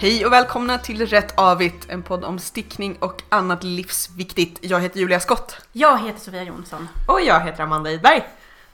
Hej och välkomna till Rätt Avigt, en podd om stickning och annat livsviktigt. Jag heter Julia Skott. Jag heter Sofia Jonsson. Och jag heter Amanda Idberg.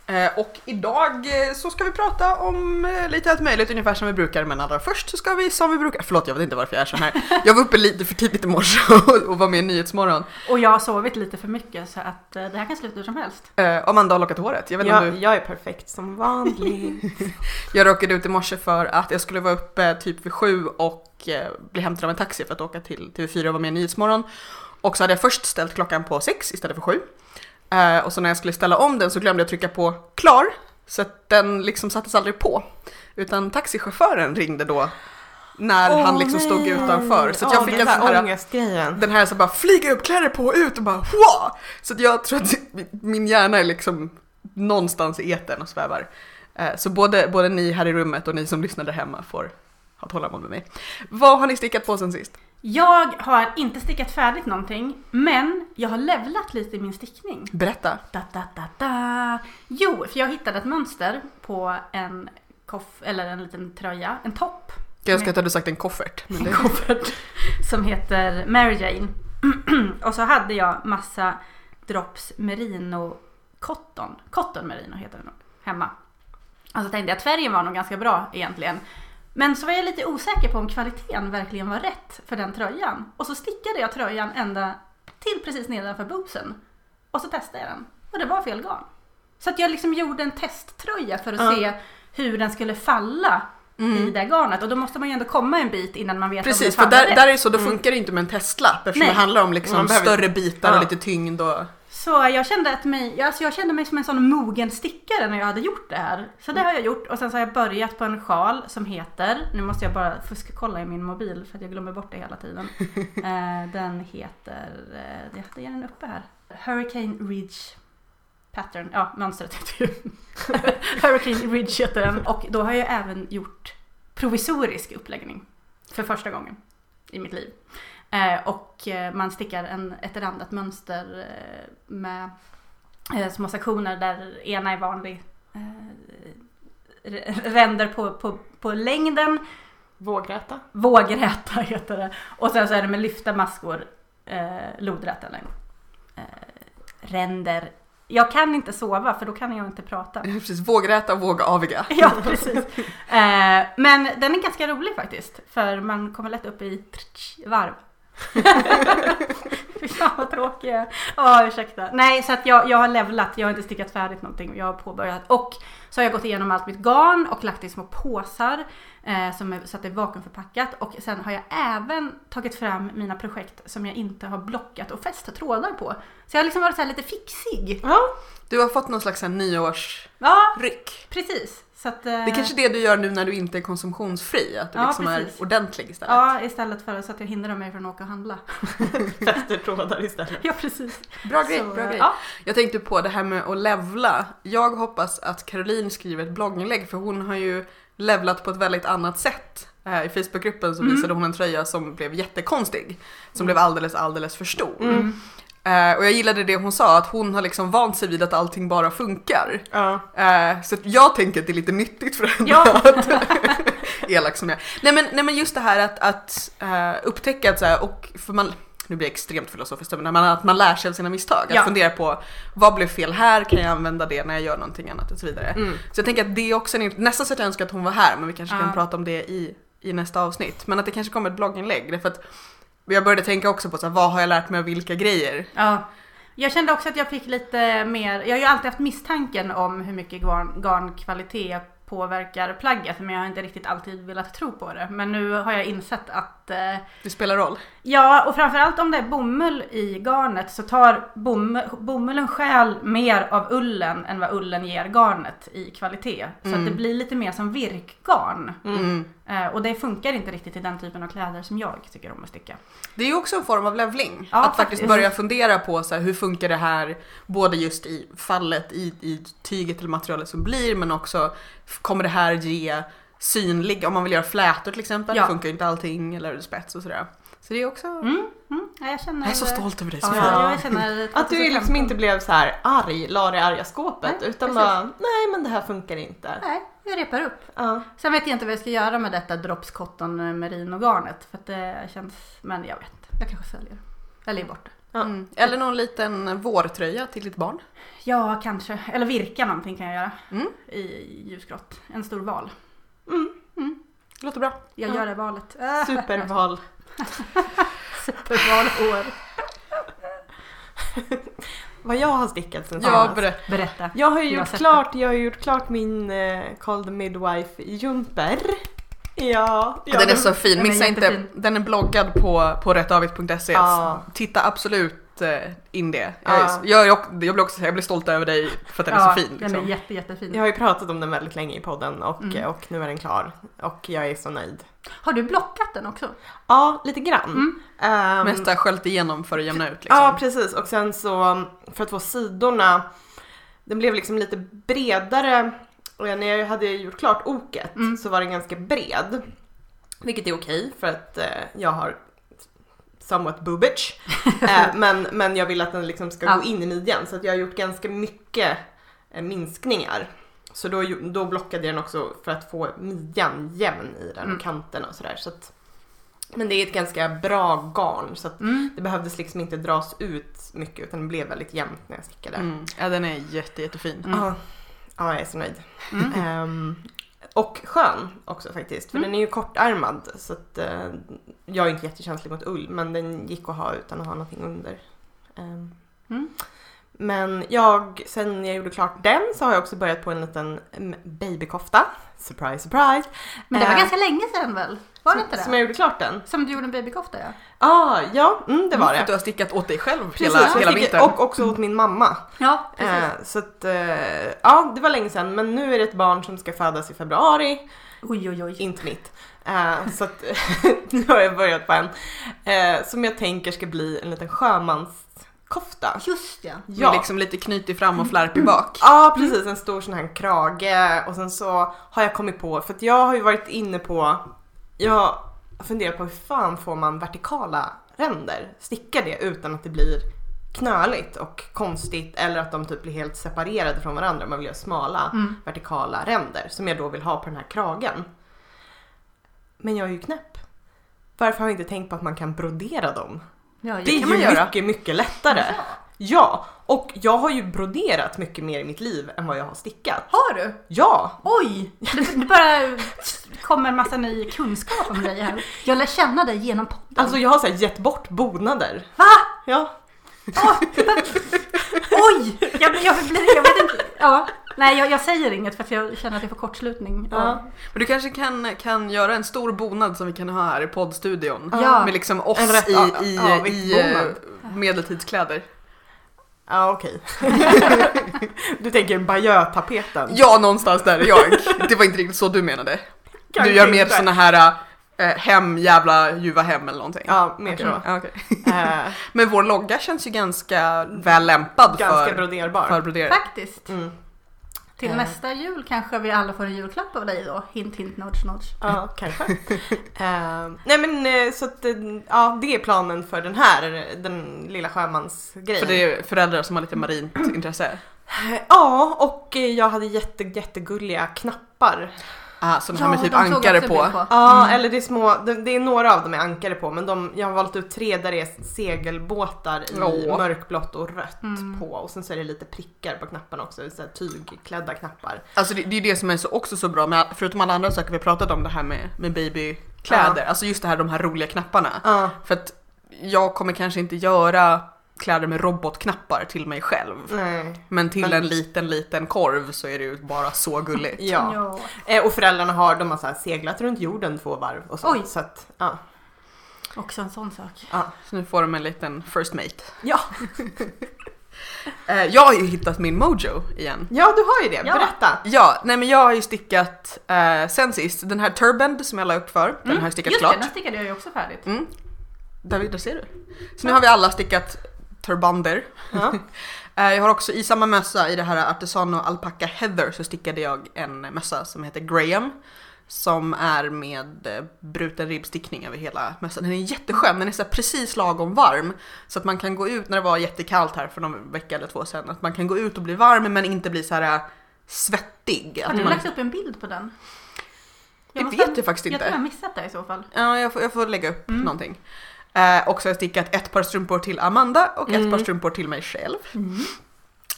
Eh, och idag eh, så ska vi prata om eh, lite allt möjligt ungefär som vi brukar men allra först så ska vi som vi brukar, förlåt jag vet inte varför jag är så här. Jag var uppe lite för tidigt i morse och, var med i Nyhetsmorgon. Och jag har sovit lite för mycket så att det här kan sluta hur som helst. Eh, Amanda har lockat håret. Jag, vet inte om Jag, du... jag är perfekt som vanligt. jag råkade ut i morse för att jag skulle vara uppe typ vid sju och bli hämtad av en taxi för att åka till TV4 och vara med i Nyhetsmorgon. Och så hade jag först ställt klockan på sex istället för sju. Eh, och så när jag skulle ställa om den så glömde jag trycka på klar. Så att den liksom sattes aldrig på. Utan taxichauffören ringde då när han liksom stod utanför. Så jag Åh, fick den en sån här, ångestgrejen. den här så bara flyga upp, klä dig på och ut och bara wow! Så jag tror att min hjärna är liksom någonstans i etern och svävar. Eh, Så både, både ni här i rummet och ni som lyssnar där hemma får ha tålamod med mig. Vad har ni stickat på sen sist? Jag har inte stickat färdigt någonting, men jag har levlat lite i min stickning. Berätta. Da, da, da, da. Jo, för jag hittade ett mönster på en koff, eller en liten tröja, en topp. Jag ska att du hade sagt en koffert. Men en det... koffert som heter Mary Jane. och så hade jag massa drops merino cotton. Cotton merino heter det nog. Hemma. Och så tänkte jag att färgen var nog ganska bra egentligen. Men så var jag lite osäker på om kvaliteten verkligen var rätt för den tröjan. Och så stickade jag tröjan ända till precis nedanför boobsen. Och så testade jag den. Och det var fel garn. Så att jag liksom gjorde en testtröja för att Ja. se hur den skulle falla i det garnet. Och då måste man ju ändå komma en bit innan man vet om Mm. Precis, det för faller där, rätt. där är det så, då funkar det inte med en testlapp eftersom Nej. det handlar om liksom större bitar och Ja. lite tyngd och... Så jag kände, att mig, alltså jag kände mig som en sån mogen stickare när jag hade gjort det här. Så det har jag gjort och sen så har jag börjat på en sjal som heter, nu måste jag bara fuskkolla i min mobil för att jag glömmer bort det hela tiden. eh, den heter, eh, jag hade den uppe här, Hurricane Ridge Pattern, ja mönstret heter ju Hurricane Ridge heter den. Och då har jag även gjort provisorisk uppläggning för första gången i mitt liv. Eh, och eh, man stickar en, ett randat mönster eh, med små sektioner där ena är vanlig ränder på, på, på längden, Vågräta. vågräta heter det. Och sen så är det med lyfta maskor, eh, lodräta längd. Eh, ränder. Jag kan inte sova för då kan jag inte prata. Precis, vågräta och vågaviga. Ja, precis. Eh, men den är ganska rolig faktiskt. För man kommer lätt upp i varv. Fy fan vad tråkig jag är. Ja, ursäkta. Nej, så att jag, jag har levlat. Jag har inte stickat färdigt någonting. Jag har påbörjat. Och så har jag gått igenom allt mitt garn och lagt det i små påsar. Eh, som är, så att det är vakuumförpackat. Och sen har jag även tagit fram mina projekt som jag inte har blockat och fäst trådar på. Så jag har liksom varit så lite fixig. Ja, Du har fått någon slags nyårsryck. Ja, precis. Så att, eh, Det är kanske det du gör nu när du inte är konsumtionsfri, att du Ja, liksom är precis. ordentlig istället. Ja, istället för så att jag hindrar mig från att åka och handla. fäster trådar istället. Ja, precis. Bra grej, Så, bra eh, grej. Ja. Jag tänkte på det här med att levla. Jag hoppas att Caroline skriver ett blogginlägg för hon har ju levlat på ett väldigt annat sätt. Eh, I Facebookgruppen så Mm. visade hon en tröja som blev jättekonstig. Som blev alldeles, alldeles för stor. Mm. Eh, och jag gillade det hon sa, att hon har liksom vant sig vid att allting bara funkar. Ja. Eh, så att jag tänker att det är lite nyttigt för henne. Ja. Elak som jag nej men, nej men just det här att, att eh, upptäcka att så här, och för man, nu blir jag extremt filosofiskt men att man lär sig av sina misstag. Att Ja. fundera på vad blev fel här, kan jag använda det när jag gör någonting annat och så vidare. Mm. Så jag tänker att det är också en, nästan så att jag önskar att hon var här men vi kanske kan prata om det i, i nästa avsnitt. Men att det kanske kommer ett blogginlägg. Därför att jag började tänka också på så här, vad har jag lärt mig av vilka grejer? ja. Jag kände också att jag fick lite mer, jag har ju alltid haft misstanken om hur mycket garn, garnkvalitet påverkar plagget men jag har inte riktigt alltid velat tro på det. Men nu har jag insett att eh, Det spelar roll. Ja, och framförallt om det är bomull i garnet så tar bom, bomullen själ mer av ullen än vad ullen ger garnet i kvalitet. Så att Mm. det blir lite mer som virkgarn. Mm. Eh, och det funkar inte riktigt i den typen av kläder som jag tycker om att sticka. Det är ju också en form av levling. Ja, att faktiskt börja fundera på så här, hur funkar det här både just i fallet i, i tyget eller materialet som blir men också kommer det här ge synlig, om man vill göra flätor till exempel, Ja. funkar ju inte allting eller spets och sådär. Så det är också, Mm, mm. Ja, jag känner... jag är så stolt över dig Ja. Ja. jag känner Att du liksom inte blev så här arg, la det i arga skåpet Nej, utan precis. bara nej men det här funkar inte. Nej, jag repar upp. Ja. Sen vet jag inte vad jag ska göra med detta Drops Cotton merino-garnet. För att det känns, men jag vet. Jag kanske säljer det. Eller ger bort det. Ja. Mm. Eller någon liten vårtröja till ditt barn. Ja, kanske. Eller virka någonting kan jag göra. Mm. I ljusgrått. En stor val. Låter bra. Jag Ja. gör det valet. Superval. Supervalår. Vad jag har stickat sen Ja, senast. berätta. Berätta. Jag har ju Jag gjort klart, jag har gjort klart min eh, Call the Midwife jumper. Ja, ja den är så fin, Den är missa inte. Den är bloggad på, på rättavigt.se. Ja. Titta absolut in det. Ja. Jag, jag, jag, blir också, jag blir stolt över dig för att den är så fin. Den är Liksom. jätte, jättefin. Jag har ju pratat om den väldigt länge i podden och, Mm. och nu är den klar. Och jag är så nöjd. Har du blockat den också? Ja, lite grann. Mm. Ehm, Mest har sköljt igenom för att jämna ut. Liksom. Ja, precis. Och sen så för att få sidorna, den blev liksom lite bredare. Och när jag hade gjort klart oket Mm. så var den ganska bred. Vilket är okej för att eh, jag har somewhat boobage. eh, men, men jag vill att den liksom ska Ja. gå in i midjan så att jag har gjort ganska mycket eh, minskningar. Så då, då blockade jag den också för att få midjan jämn i den Mm. och kanterna och sådär. Så att, men det är ett ganska bra garn så att Mm. det behövdes liksom inte dras ut mycket utan det blev väldigt jämnt när jag stickade. Mm. Ja, den är jätte, jättefin. Mm. Ja, ja, jag är så nöjd. Mm. Ehm, och skön också faktiskt, för Mm. den är ju kortärmad så att eh, jag är inte jättekänslig mot ull men den gick att ha utan att ha någonting under. Ehm, Mm. Men jag, sen jag gjorde klart den så har jag också börjat på en liten mm, babykofta. Surprise, surprise! Men det var Eh, ganska länge sedan väl? Var det inte Som det? jag gjorde klart den. Som du gjorde en babykofta ja. Ah, ja, mm, det var att det. du har stickat åt dig själv Precis, hela, hela vintern. och också åt min mamma. Ja, precis. Eh, så att, eh, ja det var länge sedan men nu är det ett barn som ska födas i februari, Oj oj oj. inte mitt. Eh, så att nu har jag börjat på en eh, som jag tänker ska bli en liten sjömanskofta. Just ja. Ja. Med liksom lite knytig fram och flärpig bak. Ja precis, en stor sån här krage och sen så har jag kommit på, för att jag har ju varit inne på, jag har funderat på hur fan får man vertikala ränder? Sticka det utan att det blir knöligt och konstigt eller att de typ blir helt separerade från varandra. Man vill göra smala Mm. vertikala ränder som jag då vill ha på den här kragen. Men jag är ju knäpp. Varför har jag inte tänkt på att man kan brodera dem? Ja, Det är kan ju göra. mycket, mycket lättare. Ja, och jag har ju broderat mycket mer i mitt liv än vad jag har stickat. Har du? Ja! Oj! Det, det bara kommer en massa ny kunskap om dig här. Jag lär känna dig genom podden. Alltså jag har så här gett bort bonader. Va? Ja. Åh, Oj! Jag, jag, blir, jag vet inte. Ja. Nej, jag, jag säger inget för att jag känner att jag får kortslutning. Ja. Men du kanske kan, kan göra en stor bonad som vi kan ha här i poddstudion. Ja. Med liksom oss En rätt- i, ja, i, ja, i, medeltidskläder. Ja okej. du tänker Bayeux-tapeten? Ja, någonstans där är jag. Det var inte riktigt så du menade. Kanske du gör mer såna här eh, hem, jävla ljuva hem eller någonting. Ja, mer Okej, så. ja, okej. Eh, Men vår logga känns ju ganska väl lämpad ganska för, broderbar. för brodering. Faktiskt. Mm. Till Eh. nästa jul kanske vi alla får en julklapp av dig då. Hint hint nudge nudge. Ja, kanske. Eh, nej men eh, så att, eh, ja det är planen för den här, den lilla sjömansgrejen. För det är föräldrar som har lite marint intresse. Ja, och jag hade jätte, jättegulliga knappar. Ah, så den här med typ ankare på. Ja, Mm. eller det är små, det, det är några av dem är ankare på men de, jag har valt ut tre där det är segelbåtar i Åh. mörkblått och rött Mm. på och sen så är det lite prickar på knapparna också, så här tygklädda knappar. Alltså det, det är det som är så, också så bra med, förutom alla andra saker vi pratat om det här med, med babykläder. Alltså just det här de här roliga knapparna. Ja, För att jag kommer kanske inte göra kläder med robotknappar till mig själv. nej. Men till Men- en liten, liten korv så är det ju bara så gulligt. Ja. Ja. Eh, och föräldrarna har, de har så här seglat runt jorden två varv och så. Oj. Så att, ja. Också en sån sak. Ja. Så nu får de en liten first mate. ja. Eh, jag har ju hittat min mojo igen. Ja, du har ju det. Ja. Berätta. Ja, nej men jag har ju stickat eh, sen sist, den här Turband som jag la upp för, den har jag stickat Just klart. det, den stickade jag ju också färdigt. Mm. David, där ser du. Så nu har vi alla stickat turbander. Ja. Eh, Jag har också i samma mössa, i det här Artesano Alpaca Heather, så stickade jag en mössa som heter Graham. Som är med eh, bruten ribbstickning över hela mössan. Den är jätteskön, den är så precis lagom varm. Så att man kan gå ut när det var jättekallt här för någon vecka eller två sedan. Att man kan gå ut och bli varm men inte bli så här svettig. Att Har du man, lagt upp en bild på den? det måste- vet jag faktiskt Jag tror jag inte. har missat det i så fall. Ja, jag får, jag får lägga upp Mm. någonting. Eh, och så har jag stickat ett par strumpor till Amanda och ett Mm. par strumpor till mig själv.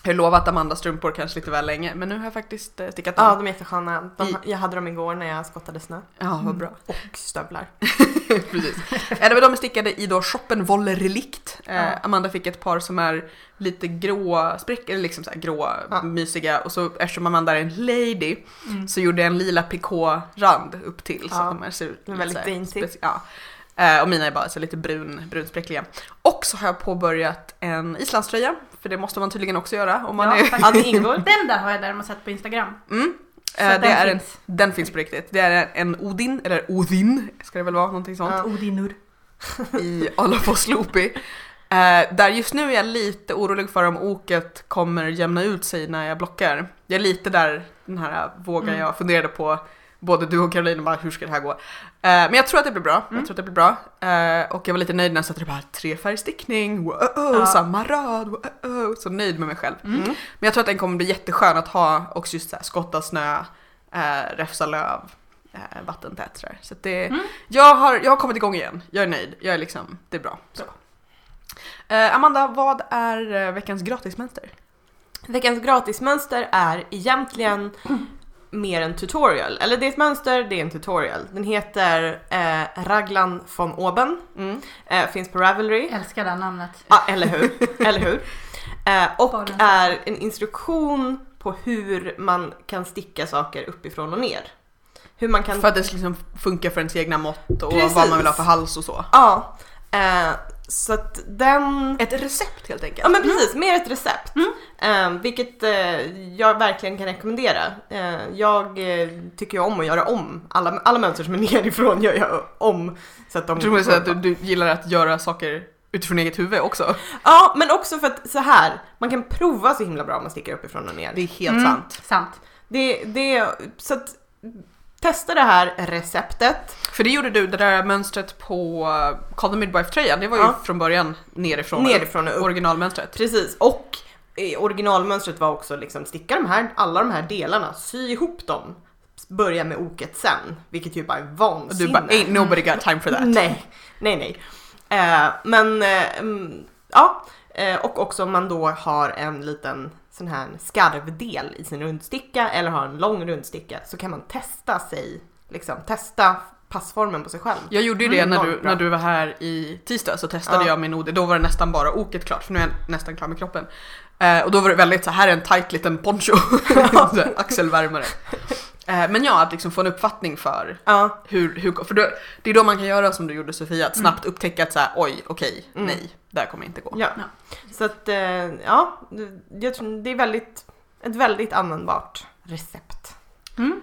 Jag har lovat Amanda strumpor kanske lite väl länge men nu har jag faktiskt eh, stickat dem. Ja, de är jättesköna. De, jag hade dem igår när jag skottade snö. Ja, vad bra. Och stövlar. Precis. Eh, det var de är stickade i då shoppen Volle Relikt. Eh, Ja. Amanda fick ett par som är lite grå, sprick, eller liksom så här grå, Ja. mysiga. Och så eftersom Amanda är en lady Mm. så gjorde jag en lila pikå-rand upp till. Så Ja. de här ser är väldigt dainty. Ja. Eh, och mina är bara så lite brun, brunspräckliga. Och så har jag påbörjat en islandströja. För det måste man tydligen också göra om man Ja, är... Ja, det ingår. Den där har jag däremot sett på Instagram. Mm. Eh, det den är en, finns. den finns på riktigt. Det är en Odin, eller Odin ska det väl vara, någonting sånt. Ja. Odinur. i Alafors Loopy. Eh, där just nu är jag lite orolig för om oket kommer jämna ut sig när jag blockar. Jag är lite där, den här vågen Mm. jag funderade på, både du och Caroline, bara hur ska det här gå? Eh, men jag tror att det blir bra, Mm. jag tror att det blir bra. Eh, och jag var lite nöjd när jag satte det bara trefärgstickning, wow, Ja. samma rad, wow, så nöjd med mig själv. Mm. Mm. Men jag tror att den kommer bli jätteskön att ha också just så här, skotta snö, eh, räfsa löv, eh, vattentät sådär. Så att det, Mm. jag, har, jag har kommit igång igen, jag är nöjd, jag är liksom, det är bra. Så. Eh, Amanda, vad är eh, veckans gratismönster? Veckans gratismönster är egentligen mer en tutorial. Eller det är ett mönster, det är en tutorial. Den heter eh, Raglan von Oben. Mm. Eh, finns på Ravelry. Älskar det namnet. Ja, eller hur? eller hur? Eh, och är en instruktion på hur man kan sticka saker uppifrån och ner. Hur man kan... För att det liksom funkar för ens egna mått och Precis. vad man vill ha för hals och så. Ja. Eh, så att den... Ett recept helt enkelt. Ja men precis, mer ett recept. Mm. Eh, vilket eh, jag verkligen kan rekommendera. Eh, jag tycker ju om att göra om. Alla, alla mönster som är nerifrån gör jag om. Så att de Jag tror att du, du gillar att göra saker utifrån eget huvud också. Ja, men också för att så här, man kan prova så himla bra om man stickar uppifrån och ner. Det är helt Mm, sant. Sant. Det, det, så att testa det här receptet. För det gjorde du, det där mönstret på uh, Call the Midwife-tröjan, det var ju Ja. från början nerifrån. Nerifrån och upp. Originalmönstret. Precis, och eh, originalmönstret var också liksom sticka de här, alla de här delarna, sy ihop dem. Börja med oket sen, vilket ju bara är Och vansinne. du bara, ain't nobody got time for that. Nej, nej, nej. Eh, men eh, mm, ja, eh, och också om man då har en liten sån här skarvdel i sin rundsticka eller har en lång rundsticka så kan man testa sig, liksom testa passformen på sig själv. Jag gjorde ju det Mm, när, du, bra. när du var här i tisdag så testade Ja. jag min Ode, då var det nästan bara oket klart för nu är jag nästan klar med kroppen. Eh, och då var det väldigt så här är en tight liten poncho, axelvärmare. Eh, men ja, att liksom få en uppfattning för Ja, hur, hur för då, det är då man kan göra som du gjorde Sofia, att snabbt upptäcka att så här, oj, okej, Mm. nej, där kommer inte gå. ja. Ja. Så att, eh, ja, jag tror det är väldigt, ett väldigt användbart recept. Mm.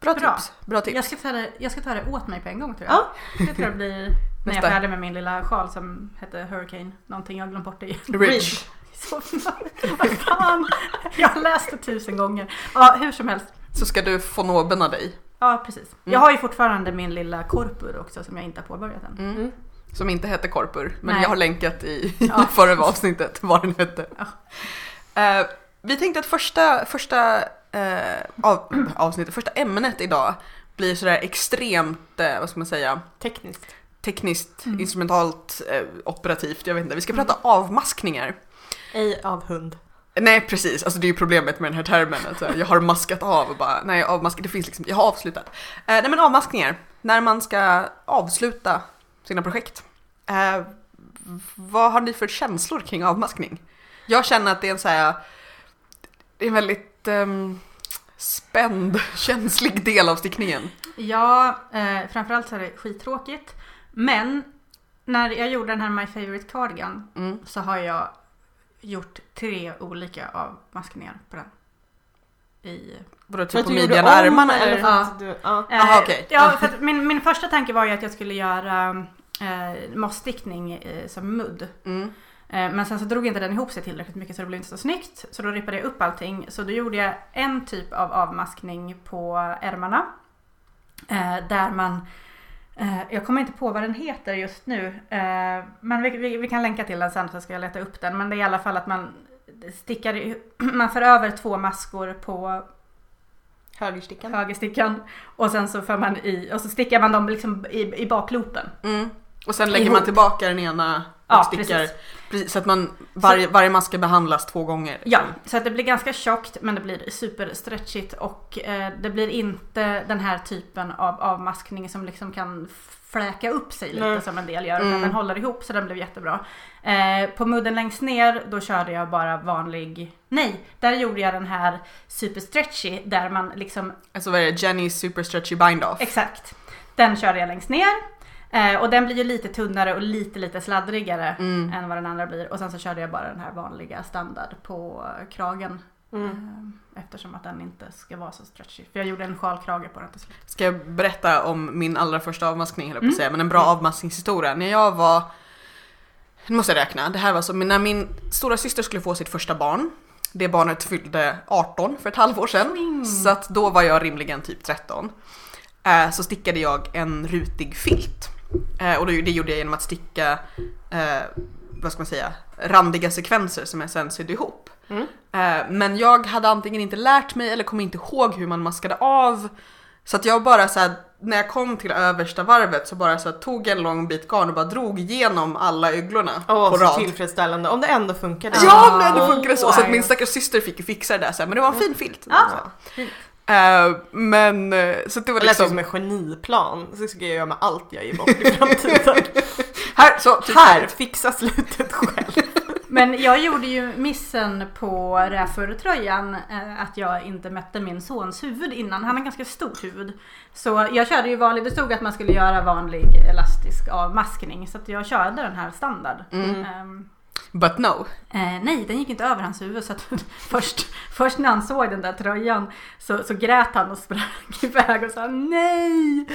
Bra, Bra. tips, bra tips. Jag, ska ta det, jag ska ta det åt mig på en gång tror jag. Ja. Det tror jag blir när jag är färdig med min lilla sjal som hette Hurricane. Någonting jag glömt bort det i. Ridge. Så, vad fan! Jag har läst det tusen gånger. Ja, hur som helst. Så ska du få nåben dig, Ja, precis. Jag har ju fortfarande min lilla korpur också som jag inte har påbörjat än. mm. Mm. som inte hette Korpur, men Nej. jag har länkat i Ja. förra avsnittet vad den hette. Ja. Eh, vi tänkte att första, första eh, av, avsnittet, första ämnet idag blir sådär extremt, eh, vad ska man säga, Tekniskt. tekniskt, Mm. instrumentalt, operativt, jag vet inte. Vi ska prata avmaskningar. Ej av hund. Nej precis, alltså det är ju problemet med den här termen. Alltså, jag har maskat av och bara, nej avmaskat, det finns liksom, jag har avslutat. Eh, nej men avmaskningar, när man ska avsluta sina projekt. Eh, vad har ni för känslor kring avmaskning? Jag känner att det är en så här, det är en väldigt ehm, spänd, känslig del av stickningen. Ja, eh, framförallt så är det skittråkigt. Men när jag gjorde den här My Favorite Cardigan Mm. så har jag gjort tre olika avmaskningar på den. I, Vadå, typ på midjan och ärmarna eller att du, ja. Eh, okej. Ja, för att min, min första tanke var ju att jag skulle göra eh, mossstickning eh, som mudd. Mm. Eh, men sen så drog inte den ihop sig tillräckligt mycket så det blev inte så snyggt. Så då rippade jag upp allting. Så då gjorde jag en typ av avmaskning på ärmarna. Eh, där man, jag kommer inte på vad den heter just nu. Eh, men vi, vi, vi kan länka till den sen så ska jag leta upp den. Men det är i alla fall att man stickar, man för över två maskor på Högerstickan. högerstickan och sen så för man i och så stickar man dem liksom i, i bakloopen. Mm. Och sen lägger Ihop. man tillbaka den ena och Ja, stickar. precis. Precis, så att man, varje, varje mask ska behandlas två gånger. Ja, så att det blir ganska tjockt men det blir superstretchigt och eh, det blir inte den här typen av avmaskning som liksom kan fläka upp sig lite Nej. som en del gör. Utan Mm. den håller ihop så den blev jättebra. Eh, på mudden längst ner då körde jag bara vanlig, nej, där gjorde jag den här superstretchy där man liksom Alltså vad är det? Jenny's Super Stretchy Bind Off. Exakt. Den körde jag längst ner. Eh, och den blir ju lite tunnare och lite lite sladdrigare Mm. än vad den andra blir. Och sen så körde jag bara den här vanliga standard på kragen. Mm. Eh, eftersom att den inte ska vara så stretchy. För jag gjorde en sjalkrage på den till slut. Ska jag berätta om min allra första avmaskning höll jag på Mm. att säga, men en bra avmaskningshistoria. När jag var, nu måste jag räkna, det här var så, men när min stora syster skulle få sitt första barn, det barnet fyllde 18 för ett halvår sedan, Swing. så att då var jag rimligen typ 13. Eh, så stickade jag en rutig filt. Eh, och det, gjorde jag genom att sticka, eh, vad ska man säga, randiga sekvenser som jag sen sydde ihop. Mm. Eh, men jag hade antingen inte lärt mig eller kom inte ihåg hur man maskade av. Så att jag bara så här, när jag kom till översta varvet så bara så här, tog en lång bit garn och bara drog igenom alla öglorna Åh, på så rad. tillfredsställande. Om det ändå funkade. Ja men det funkade så! Så att min stackars syster fick ju fixa det där sen, men det var en fin filt. Ja. Eh, men eh, så det var Det lät ju liksom, som en geniplan. Så ska jag göra med allt jag ger bort i framtiden. här, så, typ Här, fixa slutet själv. Men jag gjorde ju missen på räfurtröjan eh, att jag inte mätte min sons huvud innan. Han har ganska stort huvud. Så jag körde ju vanlig, det stod att man skulle göra vanlig elastisk avmaskning. Så att jag körde den här standard. Mm. Ehm, But no. Eh, nej, den gick inte över hans huvud. Så att först, först när han såg den där tröjan så, så grät han och sprang iväg och sa nej.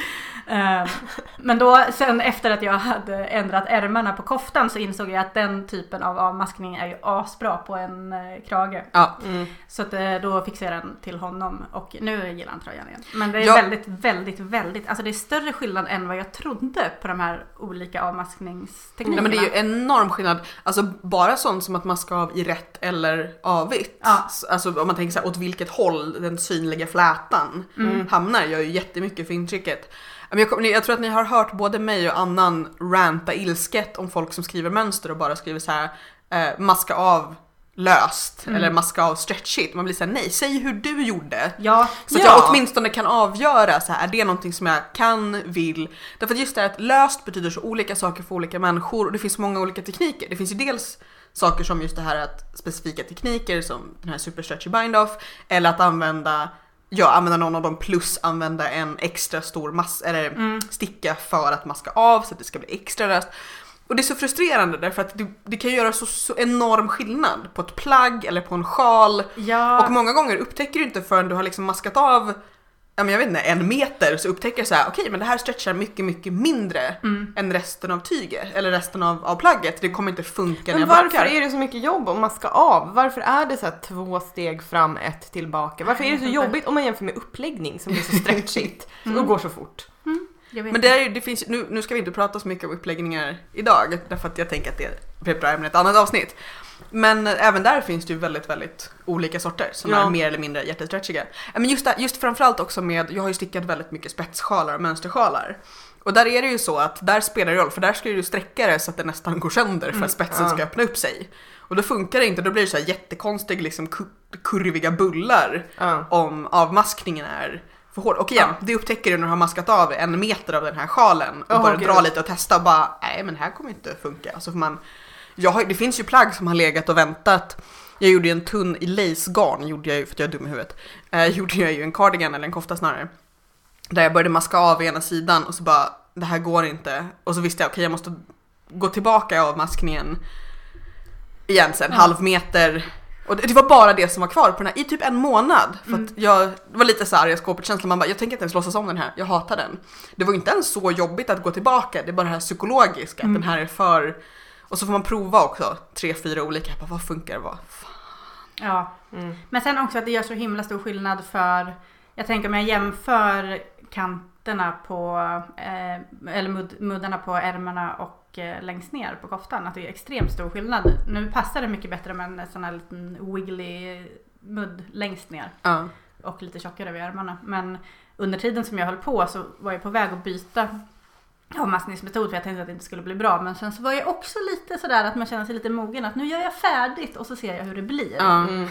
Eh, men då sen efter att jag hade ändrat ärmarna på koftan så insåg jag att den typen av avmaskning är ju asbra på en eh, krage. Ja. Mm. Så att, eh, då fixade jag den till honom och nu gillar han tröjan igen. Men det är Ja. väldigt, väldigt, väldigt, alltså det är större skillnad än vad jag trodde på de här olika avmaskningsteknikerna. Nej, men det är ju enorm skillnad. Alltså bara sånt som att maska av i rätt eller avigt. Ja. Alltså om man tänker så här, åt vilket håll den synliga flätan Mm. hamnar gör ju jättemycket för intrycket. Jag, kom- jag tror att ni har hört både mig och Annan ranta ilsket om folk som skriver mönster och bara skriver så här eh, maska av löst Mm. eller maska av stretchigt. Man blir såhär nej, säg hur du gjorde. Ja, Så att Ja. jag åtminstone kan avgöra så här, är det någonting som jag kan, vill. Därför att just det här att löst betyder så olika saker för olika människor och det finns många olika tekniker. Det finns ju dels saker som just det här att specifika tekniker som den här super stretchy bind off eller att använda Ja, använda någon av dem plus använda en extra stor mass eller Mm. sticka för att maska av så att det ska bli extra löst. Och det är så frustrerande därför att det, det kan göra så, så enorm skillnad på ett plagg eller på en sjal. ja. Och många gånger upptäcker du inte förrän du har liksom maskat av ja, men jag vet inte, en meter så upptäcker jag så här, okej men det här stretchar mycket, mycket mindre Mm. än resten av tyget eller resten av, av plagget. Det kommer inte funka när Men jag varför backar. är det så mycket jobb att maska av? Varför är det så här två steg fram, ett tillbaka? Varför är det så jobbigt om man jämför med uppläggning som blir så stretchigt och går så fort? Vet Men det, är, det finns, nu, nu ska vi inte prata så mycket om uppläggningar idag därför att jag tänker att det blir ett bra ämne ett annat avsnitt. Men även där finns det ju väldigt, väldigt olika sorter som Ja. är mer eller mindre jättestretchiga. Men just, där, just framförallt också med, jag har ju stickat väldigt mycket spetssjalar och mönstersjalar. Och där är det ju så att där spelar det roll för där ska du sträcka det så att det nästan går sönder för Mm, att spetsen ja. ska öppna upp sig. Och då funkar det inte, då blir det så här jättekonstig liksom ku- kurviga bullar Ja. om avmaskningen är för hård. Och igen, det upptäcker du när du har maskat av en meter av den här sjalen och Åh, börjar dra lite och testa och bara nej men det här kommer inte funka. Så får man, jag har, det finns ju plagg som har legat och väntat. Jag gjorde ju en tunn i lacegarn, gjorde jag ju för att jag är dum i huvudet. Eh, gjorde jag ju en cardigan eller en kofta snarare. Där jag började maska av ena sidan och så bara det här går inte. Och så visste jag okej jag måste gå tillbaka i avmaskningen igen sen, Ja. halv meter. Och det, var bara det som var kvar på den här i typ en månad. För att jag det var lite så arga skåpet känsla, man bara jag tänker inte ens låtsas om den här, jag hatar den. Det var inte ens så jobbigt att gå tillbaka, det är bara det här psykologiska, Mm. att den här är för... Och så får man prova också, tre, fyra olika, jag bara, vad funkar, vad fan. Ja, Mm. men sen också att det gör så himla stor skillnad för Jag tänker om jag jämför kanterna på, eh, eller mud, muddarna på ärmarna och eh, längst ner på koftan. Att det är extremt stor skillnad. Nu passar det mycket bättre med en sån här liten wiggly mudd längst ner Ja. och lite tjockare vid ärmarna. Men under tiden som jag höll på så var jag på väg att byta avmaskningsmetod för jag tänkte att det inte skulle bli bra. Men sen så var jag också lite sådär att man känner sig lite mogen att nu gör jag färdigt och så ser jag hur det blir. Ja. Mm.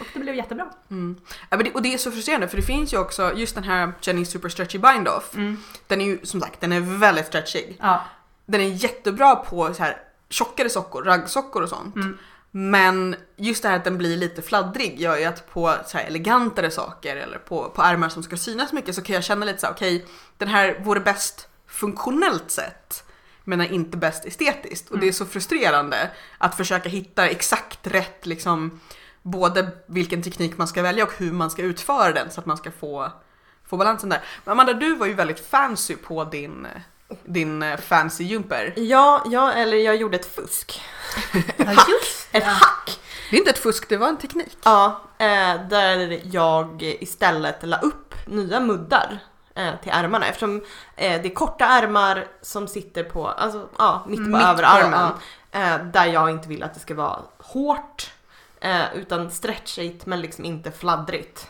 Och det blev jättebra. Mm. Ja, men det, och det är så frustrerande för det finns ju också just den här Jenny Super Stretchy Bind Off. Mm. Den är ju som sagt den är väldigt stretchig. Ja. Den är jättebra på så här tjockare sockor, raggsockor och sånt. Mm. Men just det här att den blir lite fladdrig gör ju att på så här elegantare saker eller på, på ärmar som ska synas mycket så kan jag känna lite så här: okej den här vore bäst funktionellt sett men är inte bäst estetiskt. Och det är så frustrerande att försöka hitta exakt rätt liksom både vilken teknik man ska välja och hur man ska utföra den så att man ska få, få balansen där. Men Amanda, du var ju väldigt fancy på din, din eh, fancy jumper. Ja, ja, eller jag gjorde ett fusk. Just Ett det. hack! Det är inte ett fusk, det var en teknik. Ja, eh, där jag istället la upp nya muddar till ärmarna eftersom eh, det är korta ärmar som sitter på, alltså ja, mitt på Mitt på, överarmen. Eh, där jag inte vill att det ska vara hårt eh, utan stretchigt men liksom inte fladdrigt.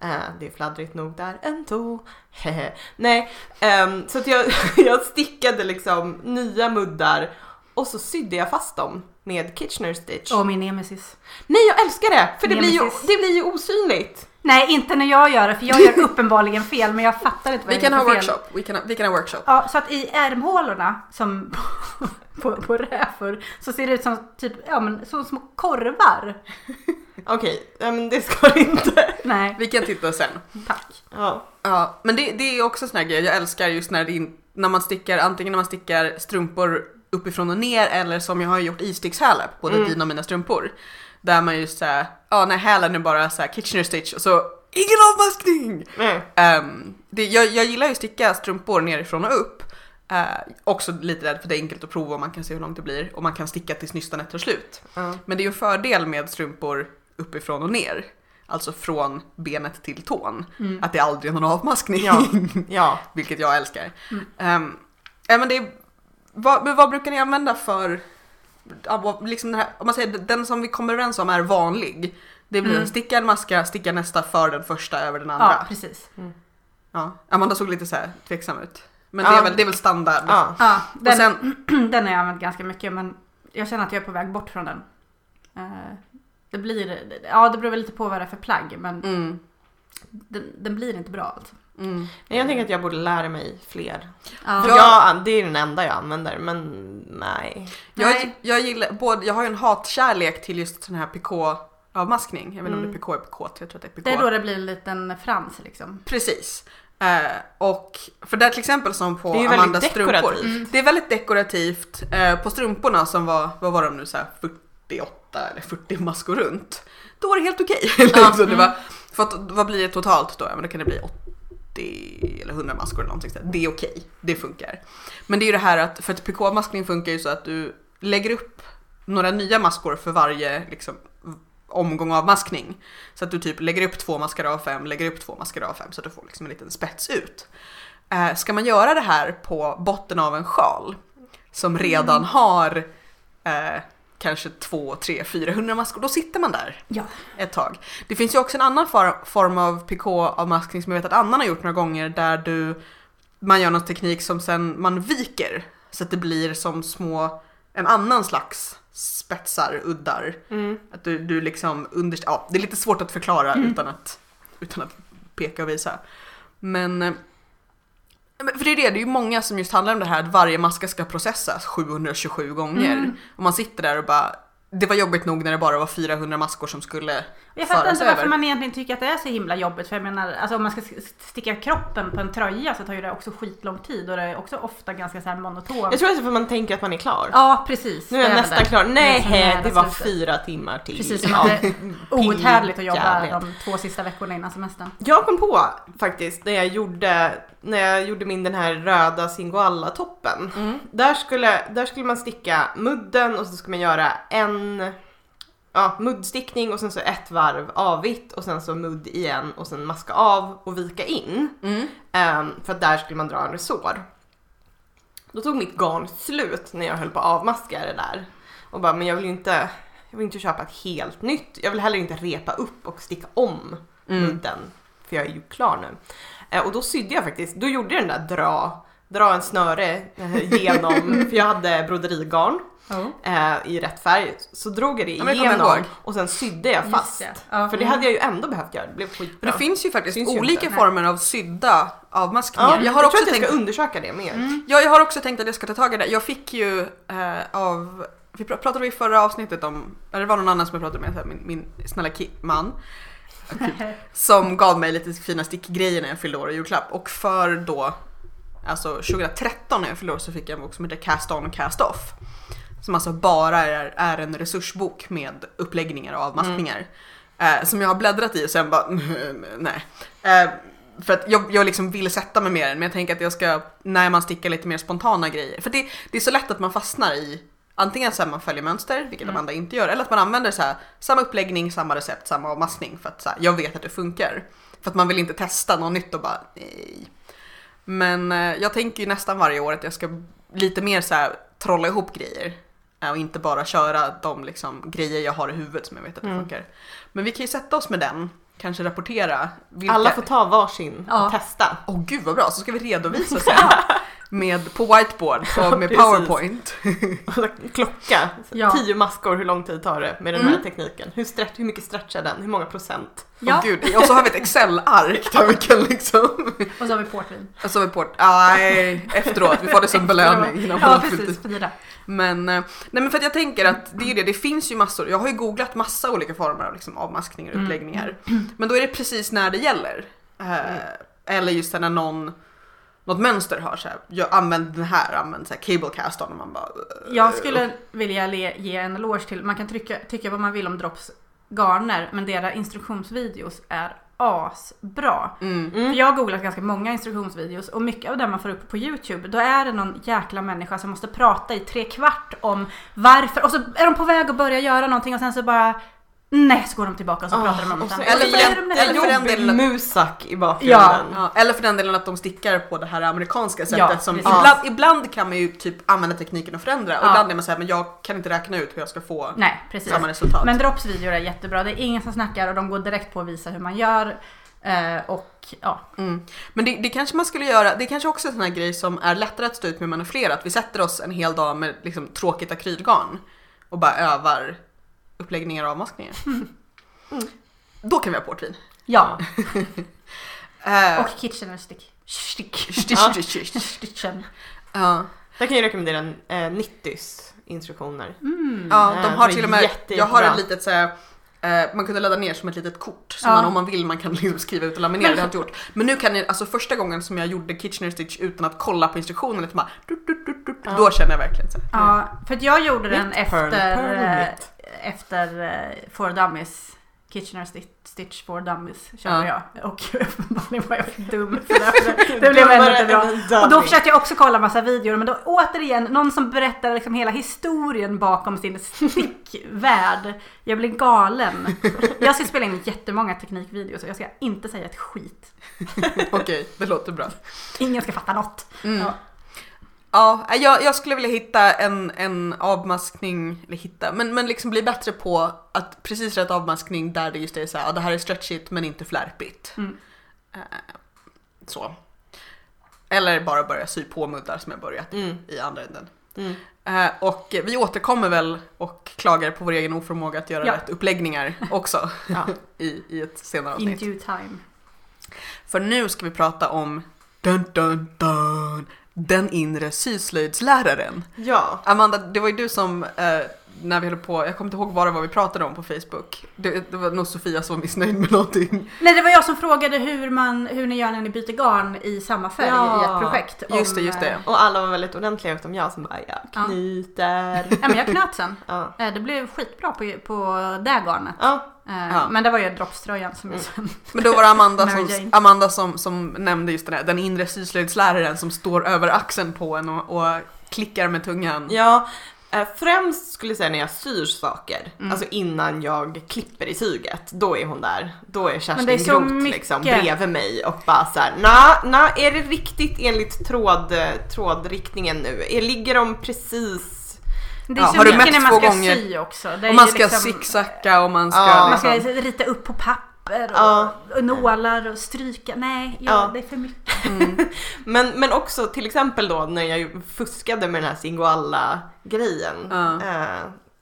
Eh, det är fladdrigt nog där ändå. Nej, ehm, så att jag, jag stickade liksom nya muddar och så sydde jag fast dem med Kitchener stitch. Och min nemesis. Nej jag älskar det! För det blir, ju, det blir ju osynligt. Nej, inte när jag gör det för jag gör uppenbarligen fel men jag fattar inte vad Vi jag kan gör ha för fel. workshop. Vi kan ha, vi kan ha workshop. Ja, så att i ärmhålorna som på, på räfur så ser det ut som typ, ja men som små korvar. Okej, ja, men det ska det inte. Nej, Vi kan titta sen. tack. Ja. Ja, men det, det är också sån här grej jag älskar just när, det, när man stickar, antingen när man stickar strumpor uppifrån och ner eller som jag har gjort istickshälar på både Mm. dina och mina strumpor. Där man just såhär, ja när hälen är bara såhär Kitchener stitch och så ingen avmaskning! Nej. Ehm, det, jag, jag gillar ju att sticka strumpor nerifrån och upp. Eh, också lite rädd för det är enkelt att prova och man kan se hur långt det blir och man kan sticka tills nystanet tar slut. Ja. Men det är ju en fördel med strumpor uppifrån och ner. Alltså från benet till tån. Mm. Att det aldrig är någon avmaskning. Ja. ja. Vilket jag älskar. Mm. Ehm, ja, men det är, vad, men vad brukar ni använda för, liksom den, här, om man säger den som vi kommer överens om är vanlig. Det blir Mm. sticka en maska, sticka nästa för den första över den andra. Ja, precis. Ja, Amanda såg lite så här tveksam ut. Men Ja. det, är väl, det är väl standard. ja. Ja, den, Och sen, den har jag använt ganska mycket men jag känner att jag är på väg bort från den. Eh, Det blir, ja det beror väl lite på vad det är för plagg men mm, den, den blir inte bra alltså. Mm. Men Jag tänker att jag borde lära mig fler. Ja. För jag, det är den enda jag använder, men nej. Jag, Nej. jag gillar både, jag har ju en hatkärlek till just sån här PK-avmaskning. Jag vet inte om Mm. det är PK eller PK, jag tror att det är PK. Det är då det blir en liten frans liksom. Precis. Eh, och för där till exempel som på Det är Amandas strumpor. dekorativt. Mm. Det är väldigt dekorativt. Eh, på strumporna som var, vad var de nu, så här 48 eller 40 maskor runt. Då var det helt okej. Ja, Så det mm. var, för att, vad blir det totalt då? Ja, men då kan det bli 80 eller 100 maskor eller någonting sådär. Det är okej, det funkar. Men det är ju det här att, för att PK-maskning funkar ju så att du lägger upp några nya maskor för varje liksom, omgång av maskning. Så att du typ lägger upp två maskar av fem, lägger upp två maskar av fem så att du får liksom en liten spets ut. Eh, ska man göra det här på botten av en sjal som redan har eh, kanske två, tre, 400 maskor, då sitter man där Ja. ett tag. Det finns ju också en annan for- form av PK-avmaskning som jag vet att Annan har gjort några gånger där du man gör någon teknik som sen man viker så att det blir som små, en annan slags spetsar, uddar. Mm. Att du, du liksom under, ja det är lite svårt att förklara Mm. utan, att, utan att peka och visa. Men, eh, men för det är det, det är ju många som just handlar om det här att varje maska ska processas 727 gånger. Mm. Och man sitter där och bara, det var jobbigt nog när det bara var 400 maskor som skulle Jag fattar inte varför över. man egentligen tycker att det är så himla jobbigt. För jag menar, alltså om man ska sticka kroppen på en tröja så tar ju det också skitlång tid och det är också ofta ganska så här monotont. Jag tror att det är för att man tänker att man är klar. Ja, precis. Nu är jag Det nästan det. klar. Det Nej, nära det var slutet. fyra timmar till. Precis som att det är outhärdligt att jobba de två sista veckorna innan semestern. Jag kom på faktiskt när jag gjorde, när jag gjorde min den här röda Singoalla-toppen. Mm. Där skulle, där skulle man sticka mudden och så skulle man göra en, ja, muddstickning och sen så ett varv avvitt och sen så mudd igen och sen maska av och vika in. Mm. Ehm, för att där skulle man dra en resår. Då tog mitt garn slut när jag höll på att avmaska det där. Och bara, men jag vill ju inte, jag vill inte köpa ett helt nytt. Jag vill heller inte repa upp och sticka om Mm. mudden. För jag är ju klar nu. Eh, och då sydde jag faktiskt, då gjorde jag den där dra, dra en snöre eh, genom, för jag hade broderigarn Oh. eh, i rätt färg. Så drog jag det Ja, jag igenom ihåg. och sen sydde jag fast. det. Ja. För det hade jag ju ändå behövt göra, det blev skitbra. Det finns ju faktiskt ju olika inte. former av sydda avmaskningar. ja, jag jag, har tror också att jag tänkt ska undersöka det mer. Ja, jag har också tänkt att jag ska ta tag i det. Jag fick ju eh, av, vi pr- pratade vi i förra avsnittet om, eller det var någon annan som jag pratade med, min, min snälla man. Som gav mig lite fina stickgrejer när jag fyllde år i julklapp. Och för då, alltså 2013 när jag år så fick jag en bok som heter Cast On och Cast Off. Som alltså bara är, är en resursbok med uppläggningar och avmaskningar. Eh, som jag har bläddrat i och sen bara, nej. Eh, för att jag, jag liksom vill sätta mig mer men jag tänker att jag ska, när man stickar lite mer spontana grejer. För det, det är så lätt att man fastnar i antingen så här man följer mönster, vilket Amanda inte gör, eller att man använder så här, samma uppläggning, samma recept, samma avmaskning för att så här, jag vet att det funkar. För att man vill inte testa något nytt och bara nej. Men eh, jag tänker ju nästan varje år att jag ska lite mer så här trolla ihop grejer. eh, Och inte bara köra de liksom, grejer jag har i huvudet som jag vet att det Mm. funkar. Men vi kan ju sätta oss med den, kanske rapportera. Vilka... Alla får ta varsin Ja. och testa. Åh gud vad bra, så ska vi redovisa sen. med, på whiteboard och med powerpoint. Klocka, Ja. tio maskor, hur lång tid tar det med den Mm. här tekniken? Hur, stretch, hur mycket stretchar den? Hur många procent? Ja. Åh gud, och så har vi ett Excel-ark där vi kan liksom... Och så har vi portvin. Och så har vi på, nej, efteråt, vi får det som belöning. innan Ja precis, fyra. Men, eh, nej men för att jag tänker att det är det, det finns ju massor, jag har ju googlat massa olika former av liksom avmaskningar och Mm. uppläggningar. Men då är det precis när det gäller. Eh, Eller just när någon, något mönster har så här, jag använder den här, använder så här cable cast on och man bara... eh, Jag skulle vilja le, ge en eloge till, man kan trycka, tycka vad man vill om Drops garner men deras instruktionsvideos är asbra. Mm. För jag har googlat ganska många instruktionsvideos och mycket av det man får upp på Youtube då är det någon jäkla människa som måste prata i tre kvart om varför och så är de på väg att börja göra någonting och sen så bara Nej, så går de tillbaka och så Ah, pratar de om något annat. eller för den- eller för den delen- musak i bakgrunden. Ja, eller för den delen att de stickar på det här amerikanska sättet Ja, som ibland, ibland kan man ju typ använda tekniken och förändra och Ja. ibland är man såhär men jag kan inte räkna ut hur jag ska få Nej, precis. samma resultat. Men Drops videor är jättebra. Det är ingen som snackar och de går direkt på att visa hur man gör. Eh, och ja, Mm. Men det, det kanske man skulle göra, det är kanske också är en sån här grej som är lättare att stå ut med man är fler, att vi sätter oss en hel dag med liksom tråkigt akrylgarn och bara övar uppläggningar och avmaskningar. Mm. Då kan vi ha portvin. ja. Eh, och Kitchener stick. Stick. stitch, Ja. stitch, stitch. Stitchen. Ja. Där kan jag rekommendera en eh, Nittys instruktioner. Mm. Ja, Eh, de det har till och med, jätte, jag har ett litet så här, eh, man kunde ladda ner som ett litet kort som Ja. man om man vill man kan liksom skriva ut och laminera, det har jag inte gjort. Men nu kan ni, alltså första gången som jag gjorde Kitchener Stitch utan att kolla på instruktionerna, liksom bara, dut, dut, dut, Ja. då känner jag verkligen så här. Ja, för att jag gjorde den Mitt pearl, efter, pearl eh, mitt. Efter eh, For Dummies. Kitchener Stitch, for Dummies körde jag. Och uppenbarligen var jag för dum för det. Det blev ändå inte bra. Och då försökte jag också kolla massa videor men då återigen någon som berättar liksom hela historien bakom sin stickvärld. Jag blir galen. Jag ska spela in jättemånga teknikvideos och jag ska inte säga ett skit. Okej, det låter bra. Ingen ska fatta något. Mm. Ja. Ja, jag, jag skulle vilja hitta en, en avmaskning, eller hitta, men, men liksom bli bättre på att precis rätt avmaskning där det just är så här, ja, det här är stretchigt men inte flärpigt. Mm. Eh, så. Eller bara börja sy på muddar som jag börjat Mm. i andra änden. Mm. Eh, och vi återkommer väl och klagar på vår egen oförmåga att göra Ja. rätt uppläggningar också Ja. i, i ett senare In avsnitt. due time. För nu ska vi prata om dun, dun, dun, den inre syslöjdsläraren. ja. Amanda, det var ju du som eh, när vi höll på, jag kommer inte ihåg vad det var vi pratade om på Facebook. Det, det var nog Sofia som var missnöjd med någonting. Nej det var jag som frågade hur, man, hur ni gör när ni byter garn i samma färg Ja, i ett projekt. just det, just det. eh, Och alla var väldigt ordentliga utom jag som bara, jag Ja. knyter. Ja men jag knöt sen. Ja. Eh, Det blev skitbra på, på det garnet. Ja. Eh, Ja. Men det var ju droppströjan som jag Mm. sen... Men då var det Amanda, som. Amanda som, som nämnde just den här, den inre syslöjdsläraren som står över axeln på en och, och klickar med tungan. Ja, Eh, Främst skulle jag säga när jag syr saker, Mm. alltså innan jag klipper i tyget. Då är hon där. Då är Kerstin är Groth mycket. liksom bredvid mig och bara såhär, na, na, är det riktigt enligt tråd, trådriktningen nu? Är, ligger de precis? Det är Ja, så har du mätt när två man ska gånger? sy också. Och man ska liksom- zigzacka och man ska Ja. Man ska liksom... rita upp på papper och, Ja. och nålar och stryka. Nej, ja, Ja. det är för mycket. Mm. Men, men också till exempel då när jag fuskade med den här Singoalla-grejen. Ja. Eh,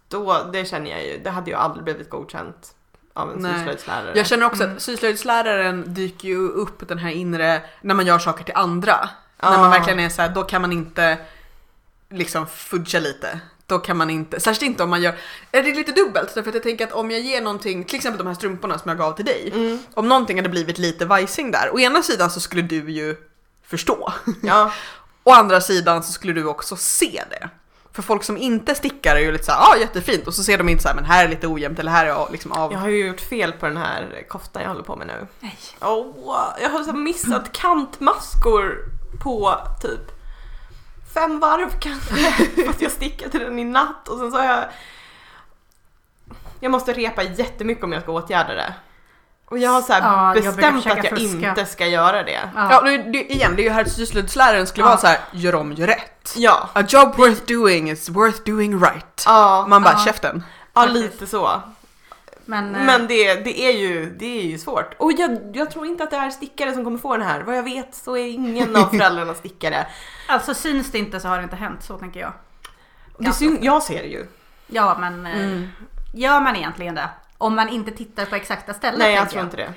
då, det känner jag ju, det hade ju aldrig blivit godkänt av en Nej. syslöjdslärare. Jag känner också Mm. att syslöjdsläraren dyker ju upp den här inre, när man gör saker till andra. Ja. När man verkligen är så här, då kan man inte liksom fudga lite. Då kan man inte, särskilt inte om man gör, är det lite dubbelt därför att jag tänker att om jag ger någonting, till exempel de här strumporna som jag gav till dig. Mm. Om någonting hade blivit lite vajsing där, å ena sidan så skulle du ju förstå. Ja, Å andra sidan så skulle du också se det. För folk som inte stickar är ju lite såhär, ja ah, jättefint och så ser de inte så här, men här är lite ojämnt eller här är liksom av. jag har ju gjort fel på den här koftan jag håller på med nu. Nej. Åh, jag har så missat kantmaskor på typ fem varv kanske. För att jag stickade den i natt och sen så har jag... Jag måste repa jättemycket om jag ska åtgärda det. Och jag har så här Ja, jag bestämt försöka att jag fuska. inte ska göra det. Ja, det, det, igen, det är ju här syslöjdsläraren skulle Ja. vara så här, gör om, gör rätt. Ja, A job worth doing is worth doing right. ja, Man bara, Ja. käften. ja lite så. Men, eh, Men det, det, är ju, det är ju svårt. Och jag, jag tror inte att det är stickare som kommer få den här. Vad jag vet så är ingen av föräldrarna stickare. alltså syns det inte så har det inte hänt, så tänker jag. Det syn, jag ser det ju. Ja, men eh, Mm. gör man egentligen det? Om man inte tittar på exakta ställen. Nej, jag tror inte det.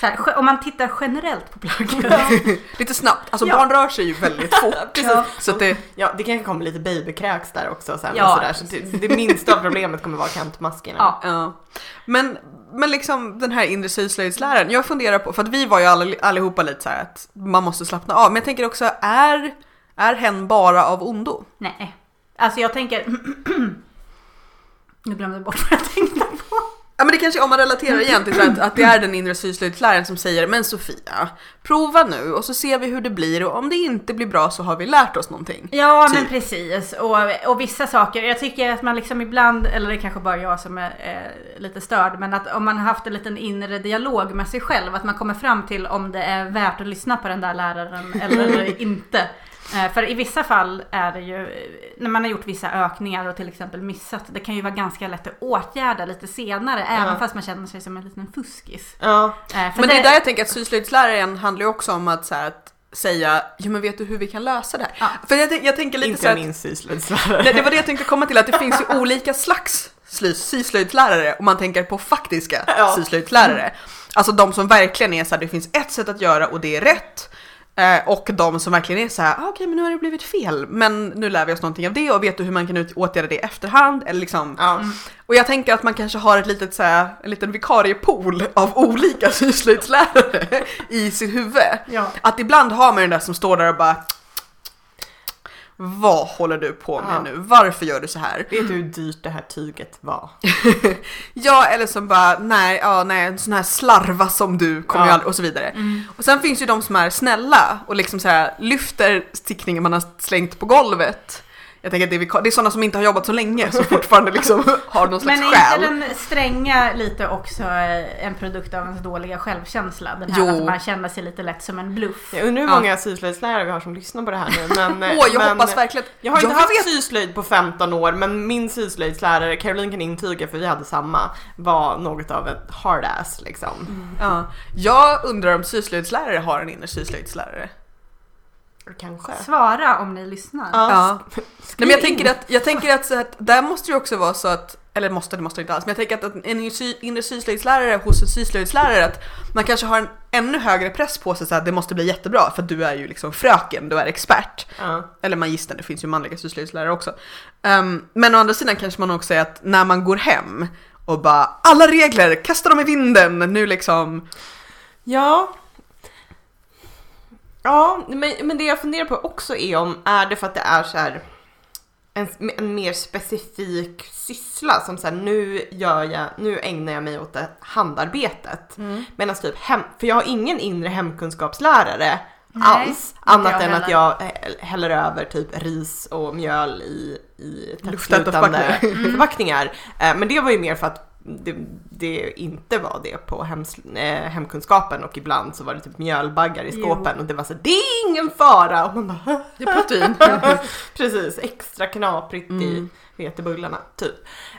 Så här, om man tittar generellt på plagget. Lite snabbt, alltså Ja. barn rör sig ju väldigt fort. Precis. Så att det, Ja, det kanske kommer lite babykräks där också sen. Ja, sådär. Så det, det minsta av problemet kommer vara kantmaskerna. Ja. ja. Men, men liksom den här inre syslöjdsläraren, jag funderar på, för att vi var ju all, allihopa lite så här att man måste slappna av, men jag tänker också, är, är hen bara av ondo? Nej. Alltså jag tänker... nu glömde jag bort vad jag tänkte. Ja men det kanske om man relaterar igen till att, att det är den inre syslöjdsläraren som säger men Sofia, prova nu och så ser vi hur det blir och om det inte blir bra så har vi lärt oss någonting. Ja Typ. men precis. Och, och vissa saker, jag tycker att man liksom ibland, eller det kanske bara jag som är eh, lite störd, men att om man har haft en liten inre dialog med sig själv, att man kommer fram till om det är värt att lyssna på den där läraren eller inte. Eh, För i vissa fall är det ju, när man har gjort vissa ökningar och till exempel missat, det kan ju vara ganska lätt att åtgärda lite senare, även fast man känner sig som en liten fuskis. Ja. Eh, för Men det är där jag tänker att syslöjdsläraren handlar ju också om att, så här, att säga, ja men vet du hur vi kan lösa det här? Ja. För jag, jag tänker lite Inte så här, min syslöjdslärare. det, det var det jag tänkte komma till, att det finns ju olika slags syslöjdslärare om man tänker på faktiska Ja. syslöjdslärare. Alltså de som verkligen är så här, det finns ett sätt att göra och det är rätt. Eh, och de som verkligen är så här, ah, okej men nu har det blivit fel, men nu lär vi oss någonting av det och vet du hur man kan åtgärda det i efterhand? Eller liksom, Ja. och jag tänker att man kanske har ett litet, så här, en liten vikariepool av olika syslöjdslärare i sitt huvud. Ja. Att ibland har man den där som står där och bara Vad håller du på med Ja. nu? Varför gör du så här? Vet du hur dyrt det här tyget var? Ja, eller som bara nej, ja, nej, en sån här slarva som du kommer Ja. och så vidare. Och sen finns ju de som är snälla och liksom så här lyfter stickningen man har slängt på golvet. Jag tänker att det är, det är sådana som inte har jobbat så länge som fortfarande liksom har någon slags Men är själ. inte den stränga lite också eh, en produkt av ens dåliga självkänsla? Den här Jo. att man känner sig lite lätt som en bluff. Jag undrar hur Ja. många syslöjdslärare vi har som lyssnar på det här nu. Men, eh, Åh, jag men, hoppas verkligen. Jag har inte haft vet- syslöjd på 15 år men min syslöjdslärare, Caroline kan intyga för vi hade samma, var något av ett hard ass liksom. Ja. Jag undrar om syslöjdslärare har en inre syslöjdslärare. Kanske. Svara om ni lyssnar. Ja. Nej, men jag tänker att, jag tänker att, så att där måste det också vara så att, eller måste, det måste det inte alls, men jag tänker att en inre syslöjdslärare hos en syslöjdslärare, att man kanske har en ännu högre press på sig så att det måste bli jättebra för att du är ju liksom fröken, du är expert. Ja. Eller magistern, det finns ju manliga syslöjdslärare också. Ehm, men å andra sidan kanske man också säger att när man går hem och bara alla regler, kasta dem i vinden, nu liksom. Ja. Ja, men, men det jag funderar på också är om, är det för att det är så här en, en mer specifik syssla som så här, nu gör jag, nu ägnar jag mig åt det handarbetet. Medan typ hem, för jag har ingen inre hemkunskapslärare Nej, alls. Annat än att jag häller över typ ris och mjöl i, i Lufttäta tättslutande förpackningar. Mm. Eh, Men det var ju mer för att det, det inte var det på hems, eh, hemkunskapen och ibland så var det typ mjölbaggar i Jo. skåpen och det var så det är ingen fara! Och man bara, Det är protein. Precis, extra knaprigt i Mm. vetebullarna, typ.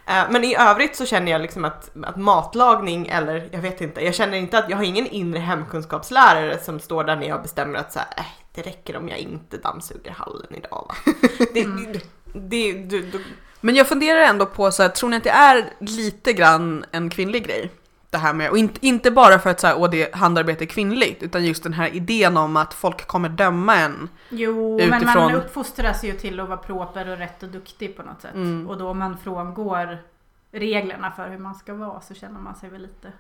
Eh, Men i övrigt så känner jag liksom att, att matlagning, eller jag vet inte, jag känner inte att jag har ingen inre hemkunskapslärare som står där när jag bestämmer att så här, äh, det räcker om jag inte dammsuger hallen idag va. Det, det, det, du, du, Men jag funderar ändå på så här, tror ni att det är lite grann en kvinnlig grej? Det här med, och inte, inte bara för att så här, åh, det handarbete är kvinnligt, utan just den här idén om att folk kommer döma en. Jo, men man Utifrån- uppfostras ju till att vara proper och rätt och duktig på något sätt. Mm. Och då man frångår reglerna för hur man ska vara så känner man sig väl lite...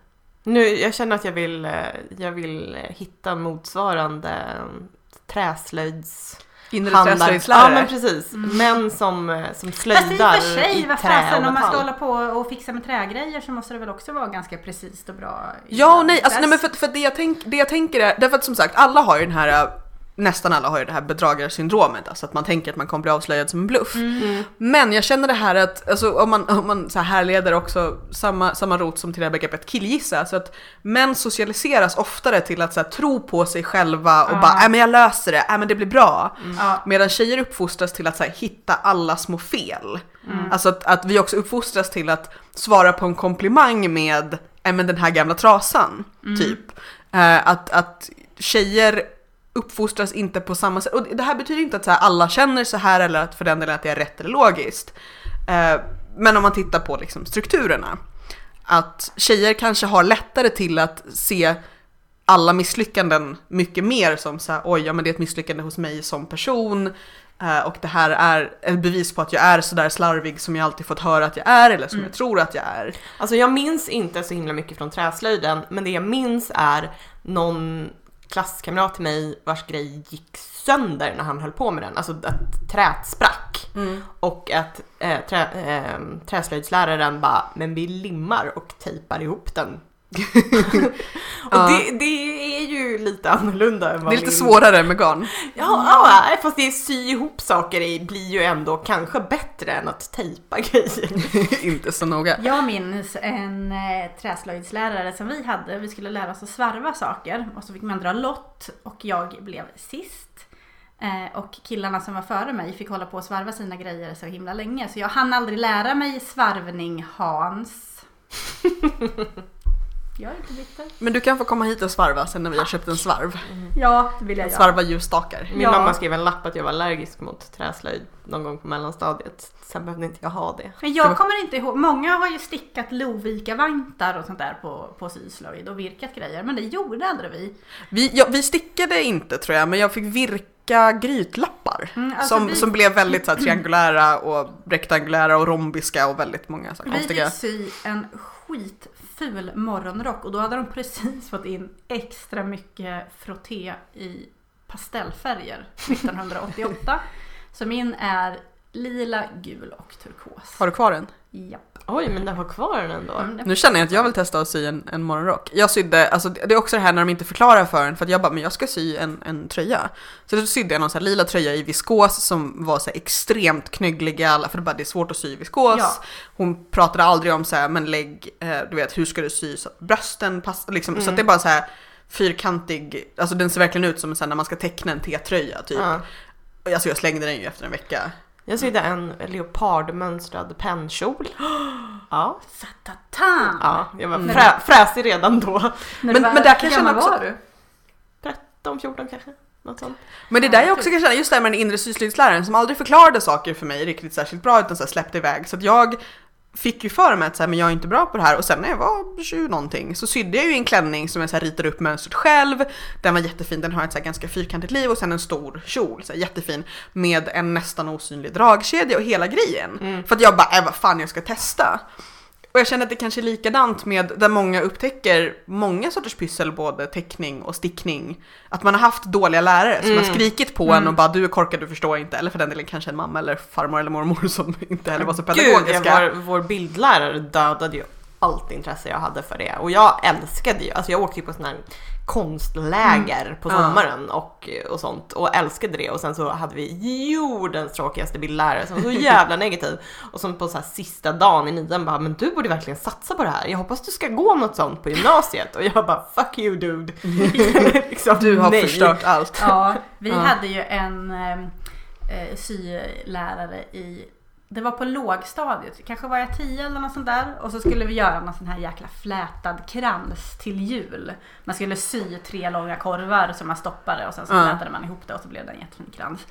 nu, jag känner att jag vill, eh, jag vill eh, hitta motsvarande eh, träslöjds... Inre handlar- Ja men precis, Mm. män som, eh, som Fast i och slöjdar för sig, i trä fasen om man ska hålla på och fixa med trägrejer så måste det väl också vara ganska precis och bra. Ja och nej, alltså, nej men för, för det, jag tänk, det jag tänker är, därför att som sagt alla har ju den här, äh, nästan alla har ju det här bedragarsyndromet, alltså att man tänker att man kommer bli avslöjad som en bluff. Mm. Men jag känner det här att, alltså om man, om man så här härleder också samma, samma rot som till det här begreppet killgissa, så att män socialiseras oftare till att så här, tro på sig själva och Ja. bara äh, men jag löser det, äh, men det blir bra. Ja. Medan tjejer uppfostras till att så här, hitta alla små fel. Mm. Alltså att, att vi också uppfostras till att svara på en komplimang med äh, men den här gamla trasan, Mm. typ. Eh, att, att tjejer uppfostras inte på samma sätt. Och det här betyder inte att så här, alla känner så här eller att för den delen att det är rätt eller logiskt. Eh, men om man tittar på liksom, strukturerna. Att tjejer kanske har lättare till att se alla misslyckanden mycket mer som så här, oj, ja men det är ett misslyckande hos mig som person. eh, Och det här är ett bevis på att jag är sådär slarvig som jag alltid fått höra att jag är eller som jag tror att jag är. Alltså jag minns inte så himla mycket från träslöjden, men det jag minns är någon klasskamrat till mig vars grej gick sönder när han höll på med den. Alltså att träet sprack. Och att eh, trä, eh, träslöjdsläraren bara, men vi limmar och tejpar ihop den. Och Ja. det, det är ju lite annorlunda än vad Det är lite min- svårare med garn. Ja, ja, fast det sy ihop saker i blir ju ändå kanske bättre än att tejpa grejer. inte så noga. Jag minns en eh, träslöjdslärare som vi hade. Vi skulle lära oss att svarva saker och så fick man dra lott och jag blev sist. Eh, och killarna som var före mig fick hålla på att svarva sina grejer så himla länge så jag hann aldrig lära mig svarvning Hans. jag är inte bitter. Men du kan få komma hit och svarva sen när vi har köpt en svarv. Ja, det vill jag göra. Svarva ljusstakar. Min Ja. mamma skrev en lapp att jag var allergisk mot träslöjd någon gång på mellanstadiet. Sen behövde inte jag ha det. Men jag kommer inte ihåg, många har ju stickat Lovika-vantar och sånt där på, på syslöjd och virkat grejer men det gjorde aldrig vi. Vi, ja, vi stickade inte tror jag, men jag fick virka grytlappar. Mm, alltså som, vi- som blev väldigt så här, triangulära och rektangulära och rombiska och väldigt många så här, Vi konstiga. fick sy en skitful morgonrock och då hade de precis fått in extra mycket frotté i pastellfärger 1988. Så min är lila, gul och turkos. Har du kvar den? Japp. Oj, men den var kvar den ändå. Mm, Nu känner jag att jag vill testa att sy en, en morgonrock. Jag sydde, alltså det är också det här när de inte förklarar för en, för att jag bara, men jag ska sy en, en tröja. Så då sydde jag någon så här lila tröja i viskos som var så här extremt knöggliga, för det, bara, det är svårt att sy i viskos. Ja. Hon pratade aldrig om så här, men lägg, eh, du vet, hur ska du sy så att brösten passar, liksom. Så Mm. att det är bara så här fyrkantig, alltså den ser verkligen ut som en sån här när man ska teckna en T-tröja typ. Ja. Alltså jag slängde den ju efter en vecka. Jag sydde en leopardmönstrad pennkjol. Ja, Satatan! ja jag var Mm. frä, fräsig redan då. Men- var- men där kan jag hur känna gammal också- var du? 13, 14 kanske. Något sånt. Men det är där jag också kan känna, just det här med den inre syslöjdsläraren som aldrig förklarade saker för mig riktigt särskilt bra utan så här släppte iväg. Så att jag fick ju för mig att så här, men jag är inte bra på det här och sen när jag var 20 någonting så sydde jag ju en klänning som jag så här ritade upp mönstret själv. Den var jättefin, den har ett så här ganska fyrkantigt liv och sen en stor kjol, så här jättefin med en nästan osynlig dragkedja och hela grejen. För att jag bara, äh, vad fan jag ska testa. Och jag känner att det kanske är likadant med där många upptäcker många sorters pyssel, både teckning och stickning. Att man har haft dåliga lärare som har skrikit på en och bara du är korkad, du förstår inte. Eller för den delen kanske en mamma eller farmor eller mormor som inte heller var så Gud, pedagogiska. jag var, vår bildlärare dödade ju allt intresse jag hade för det. Och jag älskade ju, alltså jag åkte ju på sådana här konstläger på Ja. sommaren och, och sånt och älskade det och sen så hade vi jordens tråkigaste bildlärare som var så jävla negativ och som på så här sista dagen i nian bara men du borde verkligen satsa på det här. Jag hoppas du ska gå något sånt på gymnasiet och jag bara fuck you dude. liksom, Du har nej. förstört allt. Ja, vi Ja. hade ju en eh, eh, sylärare i det var på lågstadiet, kanske var jag tio eller något sånt där. Och så skulle vi göra någon sån här jäkla flätad krans till jul. Man skulle sy tre långa korvar som man stoppade och sen så flätade man ihop det och så blev det en jättefin krans.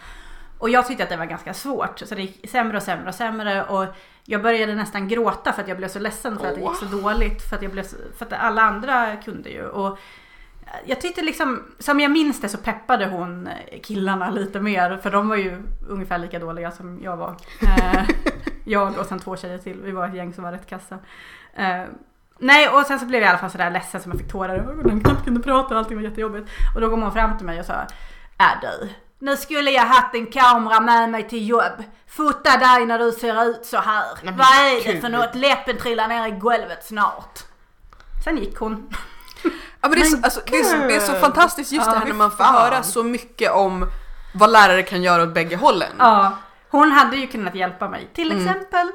Och jag tyckte att det var ganska svårt. Så det gick sämre och sämre och sämre. Och jag började nästan gråta för att jag blev så ledsen för att det gick så dåligt. För att, jag blev så, för att alla andra kunde ju. Och jag tyckte liksom, som jag minns det så peppade hon killarna lite mer. För de var ju ungefär lika dåliga som jag var. Eh, jag och sen två tjejer till. Vi var ett gäng som var rätt kassa. Eh, nej och sen så blev jag i alla fall sådär ledsen som jag fick tårar. Och knappt kunde prata och allting var jättejobbigt. Och då kom hon fram till mig och sa Är du, nu skulle jag haft en kamera med mig till jobb. Fota dig när du ser ut så här. men Vad är det för något? Läppen trillar ner i golvet snart. Sen gick hon. Ja, men det, är så, alltså, det, är så, det är så fantastiskt just Ja, det här när man får fan. höra så mycket om vad lärare kan göra åt bägge hållen. Ja, hon hade ju kunnat hjälpa mig till Mm. exempel.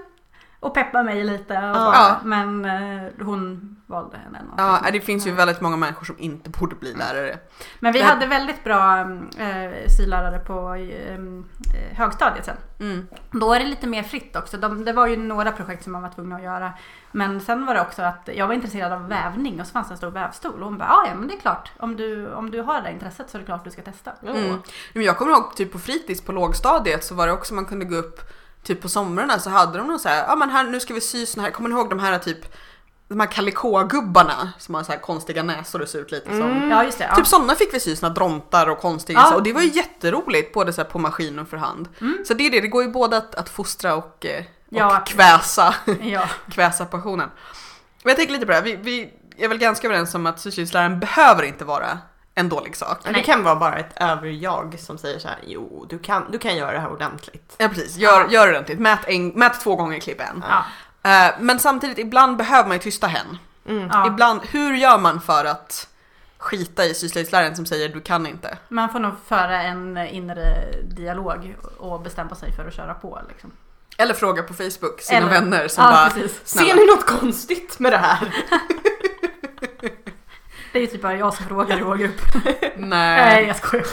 Och peppa mig lite. Och Ja. så. Ja. Men eh, hon valde en annan. Ja, det finns ju väldigt många människor som inte borde bli lärare. Men vi Det- hade väldigt bra eh, sylärare på eh, eh, högstadiet sen. Mm. Då är det lite mer fritt också. De, det var ju några projekt som man var tvungen att göra. Men sen var det också att jag var intresserad av vävning och så fanns det en stor vävstol. Och hon bara, "Ah, ja men det är klart. Om du, om du har det intresset så är det klart du ska testa. Mm. Men jag kommer ihåg typ på fritids på lågstadiet så var det också man kunde gå upp typ på somrarna så hade de någon så här, ja men här nu ska vi sy såna här, kommer ni ihåg de här typ de här kalikågubbarna som har så här konstiga näsor och ser ut lite som Mm. Ja just det. Ja. Typ sådana fick vi sy, såna drontar och konstiga Ja. så, och det var ju jätteroligt både så här på maskin och för hand. Mm. Så det är det, det går ju både att, att fostra och, eh, och Ja. kväsa, ja. kväsa passionen. Men jag tänker lite på det här, vi, vi är väl ganska överens om att syslöjdsläraren behöver inte vara en dålig sak. Men det kan vara bara ett överjag som säger så här: jo du kan, du kan göra det här ordentligt. Ja precis, gör, gör det ordentligt, mät, en, mät två gånger, klipp en. Ja. Eh, men samtidigt, ibland behöver man ju tysta hen. Mm. Ja. Ibland, hur gör man för att skita i syslöjdsläraren som säger du kan inte? Man får nog föra en inre dialog och bestämma sig för att köra på. Liksom. Eller fråga på Facebook sina Eller- vänner som ja, bara precis. snälla. Ser ni något konstigt med det här? Det är ju typ bara jag som frågar i vår grupp. Nej Nej. jag skojar.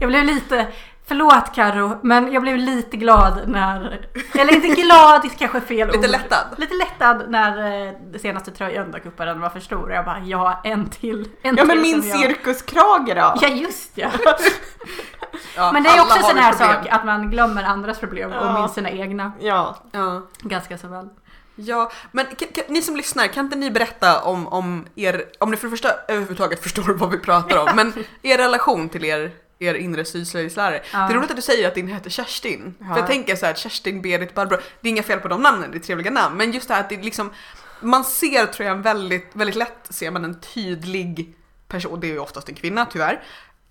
Jag blev lite, förlåt Karo, men jag blev lite glad när, eller inte glad, det är kanske är fel Lite ord. lättad. Lite lättad när eh, det senaste tröjan dök upp och den var för stor och jag bara ja, en till. En Ja men till min som jag. cirkuskrage då? Ja just ja. Ja, Men det är också har sån här problem. sak att man glömmer andras problem och Ja. minns sina egna Ja. Ja. ganska så väl. Ja, men kan, kan, ni som lyssnar, kan inte ni berätta om, om er, om ni för det första överhuvudtaget förstår vad vi pratar om, men er relation till er, er inre syslöjdslärare. Ja. Det är roligt att du säger att din heter Kerstin, Ja. för jag tänker så här, Kerstin, Berit, Barbro, det är inga fel på de namnen, det är trevliga namn, men just det här att det liksom, man ser tror jag väldigt, väldigt lätt ser man en tydlig person, det är ju oftast en kvinna tyvärr,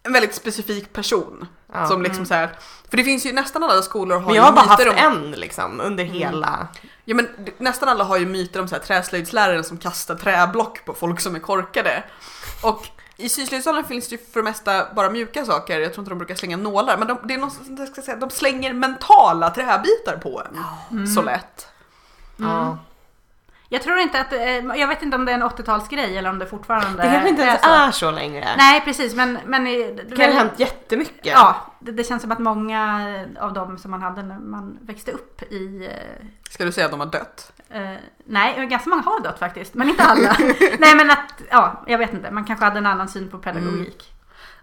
en väldigt specifik person. Ja. Som liksom så här, för det finns ju nästan alla skolor har Men jag har bara haft om en liksom under hela... Ja men nästan alla har ju myter om så här träslöjdsläraren som kastar träblock på folk som är korkade. Och i syslöjdssalen finns det ju för det mesta bara mjuka saker, jag tror inte de brukar slänga nålar, men de, det är något, jag ska säga, de slänger mentala träbitar på en. Så lätt. Ja. Jag tror inte att, eh, jag vet inte om det är en 80-talsgrej eller om det fortfarande Det kanske inte ens så. är så längre. Nej precis men, men Det kan ha hänt jättemycket. Ja, det, det känns som att många av dem som man hade när man växte upp i eh, Ska du säga att de har dött? Eh, nej, ganska många har dött faktiskt, men inte alla. nej, men att, ja, jag vet inte, man kanske hade en annan syn på pedagogik.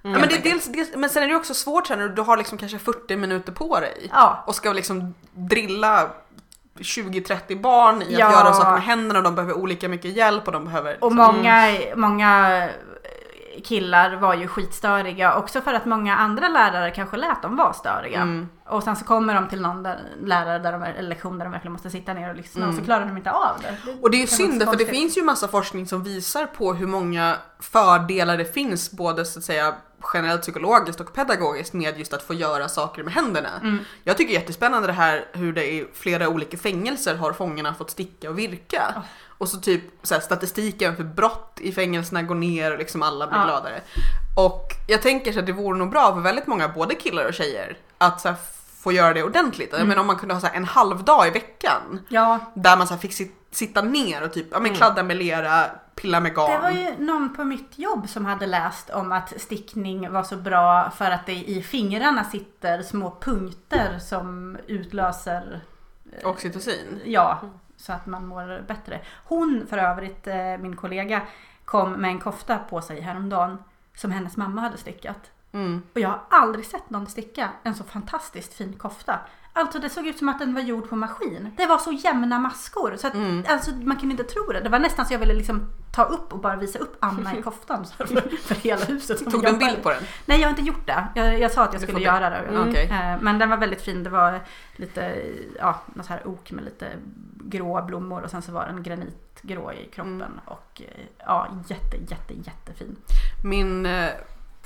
Mm. Ja, men, det är dels, dels, men sen är det också svårt sen när du har liksom kanske 40 minuter på dig Ja, och ska liksom drilla 20-30 barn i att Ja. göra saker med händerna och de behöver olika mycket hjälp och de behöver och många, många killar var ju skitstöriga också för att många andra lärare kanske lät dem vara störiga. Mm. Och sen så kommer de till någon där, lärare där de, eller lektion där de verkligen måste sitta ner och lyssna och så klarar de inte av det. Och det är synd för det finns ju massa forskning som visar på hur många fördelar det finns både så att säga generellt psykologiskt och pedagogiskt med just att få göra saker med händerna. Mm. Jag tycker det är jättespännande det här hur det i flera olika fängelser har fångarna fått sticka och virka. Och så typ så här, statistiken för brott i fängelserna går ner och liksom alla blir Ja. gladare. Och jag tänker så att det vore nog bra för väldigt många, både killar och tjejer, att så här, få göra det ordentligt. Jag Mm. menar om man kunde ha så här, en halv dag i veckan Ja, där man så här, fick sit, sitta ner och typ ja, men, Mm. kladda med lera, pilla med garn. det var ju någon på mitt jobb som hade läst om att stickning var så bra för att det i fingrarna sitter små punkter som utlöser eh, Oxytocin. Ja, så att man mår bättre. Hon för övrigt, eh, min kollega, kom med en kofta på sig häromdagen som hennes mamma hade stickat. Mm. Och jag har aldrig sett någon sticka en så fantastiskt fin kofta. Alltså det såg ut som att den var gjord på maskin. Det var så jämna maskor. Så att, Mm. alltså, man kunde inte tro det. Det var nästan så jag ville liksom ta upp och bara visa upp Anna i koftan för, för hela huset. Tog du en bild på den? Nej jag har inte gjort det. Jag, jag sa att jag Du skulle göra det. Mm. Eh, Men den var väldigt fin. Det var lite, ja, något här ok med lite grå blommor och sen så var den granitgrå i kroppen. Mm. Och eh, ja, jätte, jätte, jättefin. Min, eh,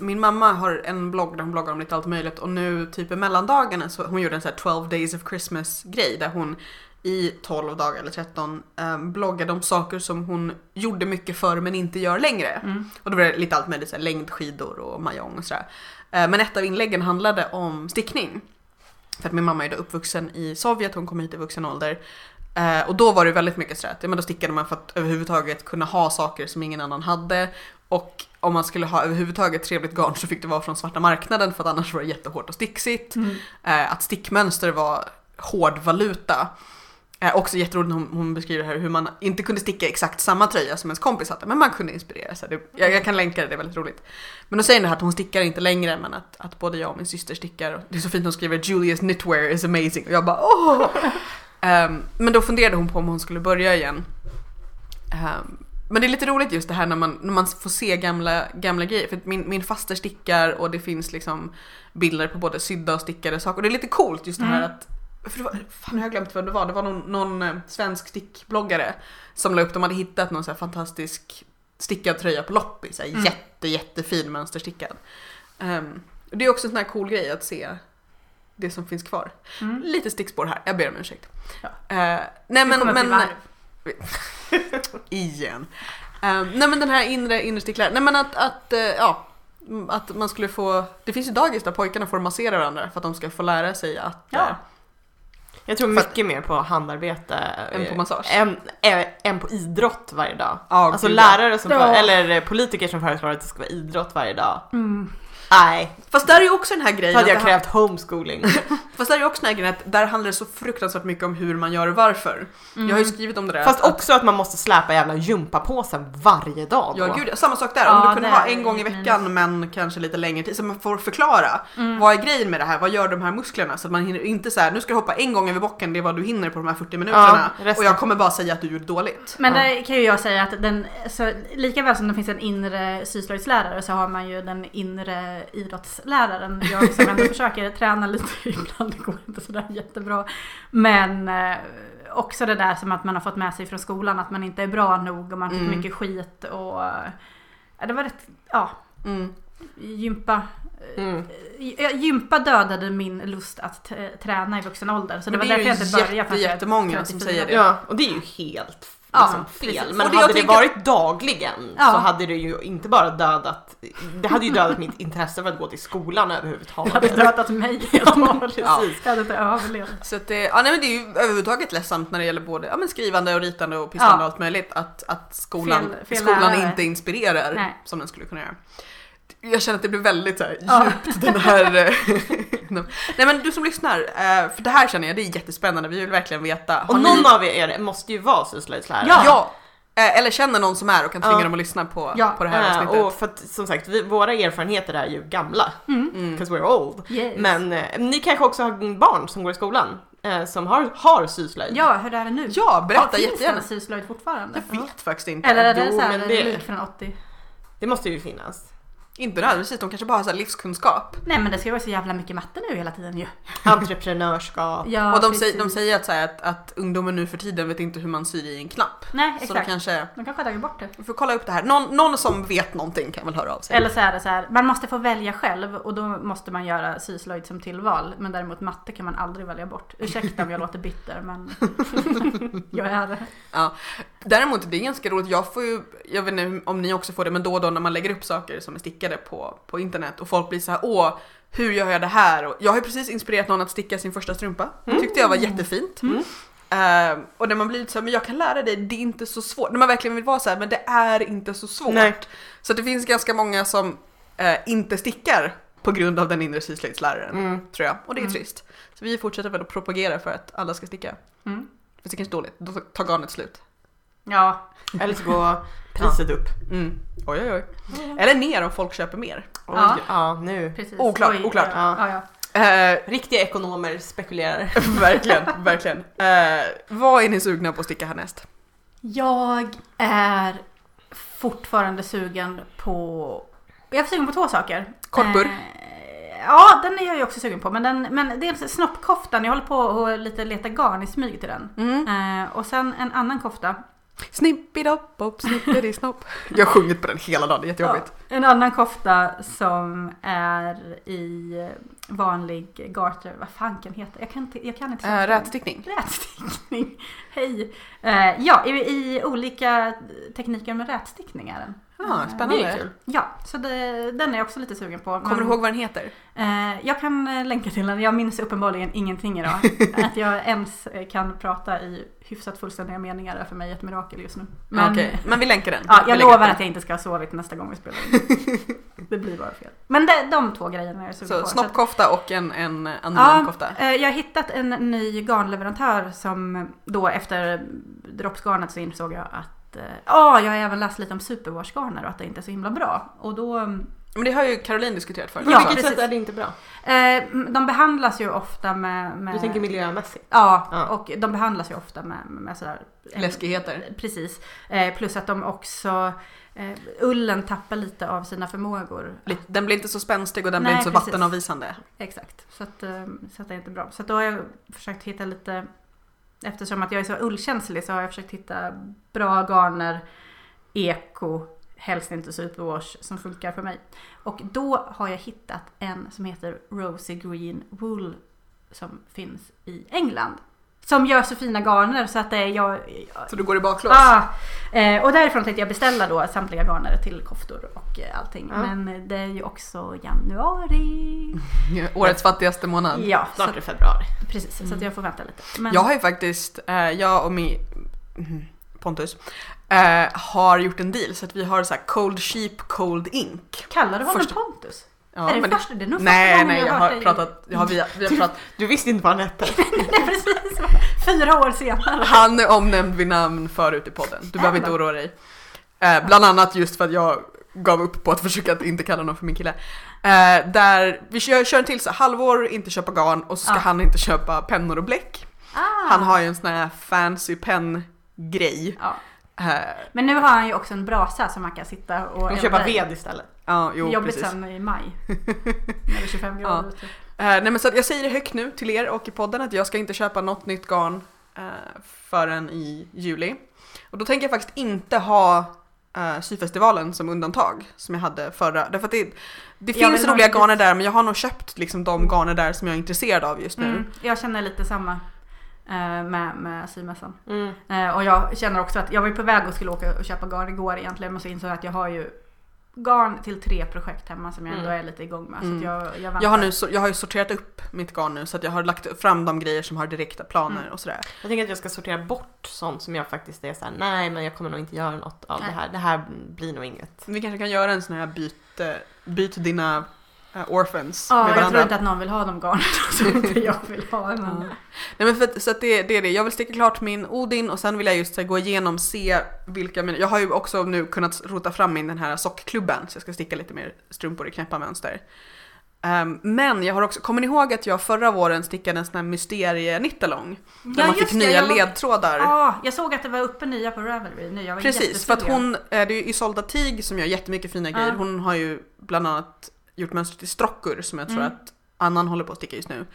min mamma har en blogg där hon bloggar om lite allt möjligt och nu typ i mellandagarna så hon gjorde en sån här 12 days of Christmas grej där hon i 12 dagar eller 13 eh, bloggade om saker som hon gjorde mycket förr men inte gör längre. Mm. Och då var det lite allt möjligt, så här, längdskidor och mahjong och sådär. Eh, Men ett av inläggen handlade om stickning. För att min mamma är då uppvuxen i Sovjet, hon kom hit i vuxen ålder. Eh, Och då var det väldigt mycket sådär att ja, men då stickade man för att överhuvudtaget kunna ha saker som ingen annan hade. Och om man skulle ha överhuvudtaget trevligt garn så fick det vara från svarta marknaden för att annars var det jättehårt och sticksigt. Mm. Eh, Att stickmönster var hård valuta. Eh, också jätteroligt hon, hon beskriver här hur man inte kunde sticka exakt samma tröja som ens kompis hade, men man kunde inspirera sig. Det, jag, jag kan länka det, det är väldigt roligt. Men då säger hon här att hon stickar inte längre, men att, att både jag och min syster stickar. Och Det är så fint hon skriver Julia's knitwear is amazing och jag bara åh! Ehm, men då funderade hon på om hon skulle börja igen. Ehm, men det är lite roligt just det här när man, när man får se gamla, gamla grejer. För min, min faster stickar och det finns liksom bilder på både sydda och stickade saker. Och det är lite coolt just det här Mm. att för det var, fan jag har glömt vem det var. Det var någon, någon eh, svensk stickbloggare som la upp, de hade hittat någon så fantastisk stickad tröja på loppis. Så Mm. Jätte, jättefin mönsterstickad. Och det är också en sån här cool grej att se det som finns kvar. Mm. Lite stickspår här, jag ber om ursäkt. Ja. Eh, nej men, men. igen. Ehm, nej men den här inre, inre stickläran, nej men att, att eh, ja, att man skulle få, det finns ju dagis där pojkarna får massera varandra för att de ska få lära sig att Ja. eh, Jag tror För att- mycket mer på handarbete Än på massage? än, än, än på idrott varje dag. Ja, alltså gud, lärare som, Ja. för, eller politiker som föreslår att det ska vara idrott varje dag. Mm. Nej, Fast där är ju också den här då grejen, hade att jag krävt homeschooling. fast där är ju också den här grejen att där handlar det så fruktansvärt mycket om hur man gör och varför. Jag har ju skrivit om det där. Fast att, också att man måste släpa jävla gympapåsen varje dag då. Ja gud, samma sak där. Om du kunde ha en gång i veckan men kanske lite längre tid så man får förklara. Mm. Vad är grejen med det här? Vad gör de här musklerna? Så att man hinner inte så här, nu ska du hoppa en gång över bocken, det är vad du hinner på de här 40 minuterna. Ja, och jag kommer bara säga att du gjorde dåligt. Men Ja. där kan ju jag säga att den, så lika väl som det finns en inre syslöjdslärare så har man ju den inre idrottsläraren. Jag som ändå försöker träna lite ibland, det går inte sådär jättebra. Men eh, också det där som att man har fått med sig från skolan att man inte är bra nog och man fick Mm. mycket skit och eh, ja, det var rätt, ja, Mm. gympa. eh, Mm. eh, Gympa dödade min lust att träna i vuxen ålder. Så det var det är därför jag inte började jag är jättemånga som 34. säger det. Ja, och det är ju helt Ja, liksom, fel. precis. Men det hade det varit dagligen Ja. så hade det ju inte bara dödat, det hade ju dödat mitt intresse för att gå till skolan Det hade överhuvudtaget. dödat mig helt och hållet. Ja. Jag hade inte överlevt. Så att det, ja, nej, men det är ju överhuvudtaget ledsamt när det gäller både ja, men skrivande och ritande och pissande Ja. och allt möjligt att, att skolan, Fel- fel skolan inte inspirerar Nej. som den skulle kunna göra. Jag känner att det blir väldigt så här, djupt den här... eh, Nej men du som lyssnar, eh, för det här känner jag det är jättespännande, vi vill verkligen veta. Har Och ni- någon av er måste ju vara syslöjdslärare. Ja. Ja! Eh, Eller känner någon som är och kan tvinga Ja. dem att lyssna på, Ja. på det här avsnittet. och för att som sagt, vi, våra erfarenheter är ju gamla. Mm. Mm. 'Cause we're old. Yes. Men eh, ni kanske också har barn som går i skolan eh, som har, har syslöjd. Ja, hur är det nu? Ja, berätta ja, finns jättegärna. det syslöjd fortfarande? Jag vet faktiskt inte. Eller är det Jo, så här men det- lik från 80? Det måste ju finnas. Inte nödvändigtvis, de kanske bara har så här livskunskap. Nej men det ska ju vara så jävla mycket matte nu hela tiden ju. Entreprenörskap. Ja, och de, precis. säger, de säger att, så här, att, att ungdomen nu för tiden vet inte hur man syr i en knapp. Nej Så då exakt. kanske, De kanske har tagit bort det. vi får kolla upp det här. Någon, någon som vet någonting kan väl höra av sig. Eller så är det så här, man måste få välja själv och då måste man göra syslöjd som tillval. Men däremot matte kan man aldrig välja bort. Ursäkta om jag låter bitter men jag är det. Ja. Däremot det är ganska roligt, jag får ju, jag vet inte om ni också får det, men då och då när man lägger upp saker som är stickade på, på internet och folk blir så här åh, hur gör jag det här? Och jag har ju precis inspirerat någon att sticka sin första strumpa. Det tyckte jag var jättefint. Mm. Eh, och när man blir lite så här, men jag kan lära dig, det är inte så svårt. När man verkligen vill vara så här, men det är inte så svårt. Nej. Så det finns ganska många som eh, inte stickar på grund av den inre syslöjdsläraren, Mm. tror jag. Och det är Mm. trist. Så vi fortsätter väl att propagera för att alla ska sticka. Mm. Fast det kanske är dåligt, då tar garnet slut. Ja, Eller så går priset upp. Mm. Oj, oj, oj. Eller ner om folk köper mer. Oj, Ja. ja. nu. precis. Oklart, Oj, oklart. Ja, ja, ja. Eh, Riktiga ekonomer spekulerar. verkligen, verkligen. Eh, vad är ni sugna på att sticka härnäst? Jag är fortfarande sugen på... Jag är sugen på två saker. Kortburr? Eh, ja, den är jag ju också sugen på. Men, den, men dels snoppkoftan. Jag håller på och lite leta garn i smyg till den. Mm. Eh, och sen en annan kofta. Snippidopp, snippidisnopp. Jag har sjungit på den hela dagen, det är jättejobbigt. Ja, en annan kofta som är i vanlig garter. Vad fanken heter Jag kan inte, jag kan inte svenska. rätstickning. Rätstickning. Hej. Eh, ja, i, i olika tekniker med rätstickning är den. Ah, spännande. Det är kul. Ja, så det, den är jag också lite sugen på. Kommer du ihåg vad den heter? Eh, jag kan eh, länka till den. Jag minns uppenbarligen ingenting idag. att jag ens eh, kan prata i hyfsat fullständiga meningar är för mig ett mirakel just nu. Men, Okej, men vi länkar den. Ja, jag lovar den. att jag inte ska ha sovit nästa gång vi spelar in. Det blir bara fel. Men de, de två grejerna är jag sugen Så på. snoppkofta och en, en annan Ja, kofta. eh, jag har hittat en ny garnleverantör som då efter droppsgarnet så insåg jag att eh, ja, jag har även läst lite om superwashgarner och att det inte är så himla bra. Och då, Men det har ju Caroline diskuterat förut. På Ja, vilket precis. sätt är det inte bra? eh, de behandlas ju ofta med... med Du tänker miljömässigt? Ja, Ja. och de behandlas ju ofta med, med sådär... Läskigheter. Precis. Eh, plus att de också... Eh, ullen tappar lite av sina förmågor. Den blir inte så spänstig och den Nej, blir inte så precis. vattenavvisande. Exakt. Så, att, eh, så att det är inte bra. Så att då har jag försökt hitta lite... Eftersom att jag är så ullkänslig så har jag försökt hitta bra garner, eko, helst inte superwash, som funkar för mig. Och då har jag hittat en som heter Rosy Green Wool som finns i England. Som gör så fina garner så att det är jag... Så du går i baklås. Ah, eh, och därifrån tänkte jag beställa då samtliga garner till koftor och eh, allting. Ja. Men det är ju också januari. Årets fattigaste månad. Ja, så, Snart är februari. precis. Så att jag får vänta lite. Men, Jag har ju faktiskt, eh, jag och min mhm, Pontus, eh, har gjort en deal så att vi har så här cold sheep, cold ink. Kallar du honom första- Pontus? Ja, är det men första? Det är nog första nej, gången nej, jag hört har dig- pratat, jag har, vi, vi har pratat, Du visste inte vad han hette. Nej, precis. Fyra år senare. han är omnämnd vid namn förut i podden. Du behöver inte oroa dig. Eh, bland annat just för att jag gav upp på att försöka att inte kalla någon för min kille. Eh, där vi kör, kör en till så halvår, inte köpa garn och så ska Ja. han inte köpa pennor och bläck. Ah. Han har ju en sån här fancy penn-grej. Ja. Eh, Men nu har han ju också en brasa som man kan sitta och Och köpa ved istället. Ja, jo Jobbigt precis. sen i maj. När det är 25 grader ute. Eh, nej men så att jag säger det högt nu till er och i podden att jag ska inte köpa något nytt garn uh, förrän i juli. Och då tänker jag faktiskt inte ha uh, syfestivalen som undantag som jag hade förra. Därför att det, det finns roliga lite- garner där men jag har nog köpt liksom de garner där som jag är intresserad av just nu. Mm, jag känner lite samma eh, med, med symässan. Mm. Eh, och jag känner också att jag var på väg och skulle åka och köpa garn igår egentligen men så insåg jag att jag har ju garn till tre projekt hemma som jag ändå Mm. är lite igång med. Mm. Så att jag, jag, väntar. Jag har, nu, jag har ju sorterat upp mitt garn nu så att jag har lagt fram de grejer som har direkta planer Mm. och sådär. Jag tänker att jag ska sortera bort sånt som jag faktiskt är såhär, nej men jag kommer nog inte göra något av Nej. det här. Det här blir nog inget. Vi kanske kan göra en sån här byt, byt dina eh, orphans Ja, med jag varandra. tror inte att någon vill ha de garnen som inte jag vill ha. Men... Ja. Nej men för så det, det är det, jag vill sticka klart min Odin och sen vill jag just här, gå igenom, se vilka mina, jag har ju också nu kunnat rota fram min den här sockklubben så jag ska sticka lite mer strumpor i knäppa mönster. Ehm, men jag har också, kommer ni ihåg att jag förra våren stickade en sån här mysterie-nittalong? Där man fick det, nya jag var- ledtrådar. Ja, jag såg att det var uppe nya på Ravelry nu. Jag var Precis, för att hon, eh, det är ju Isolda Tig som gör jättemycket fina grejer. Ja. Hon har ju bland annat gjort mönstret i Strockur som jag tror Mm. att Annan håller på att sticka just nu.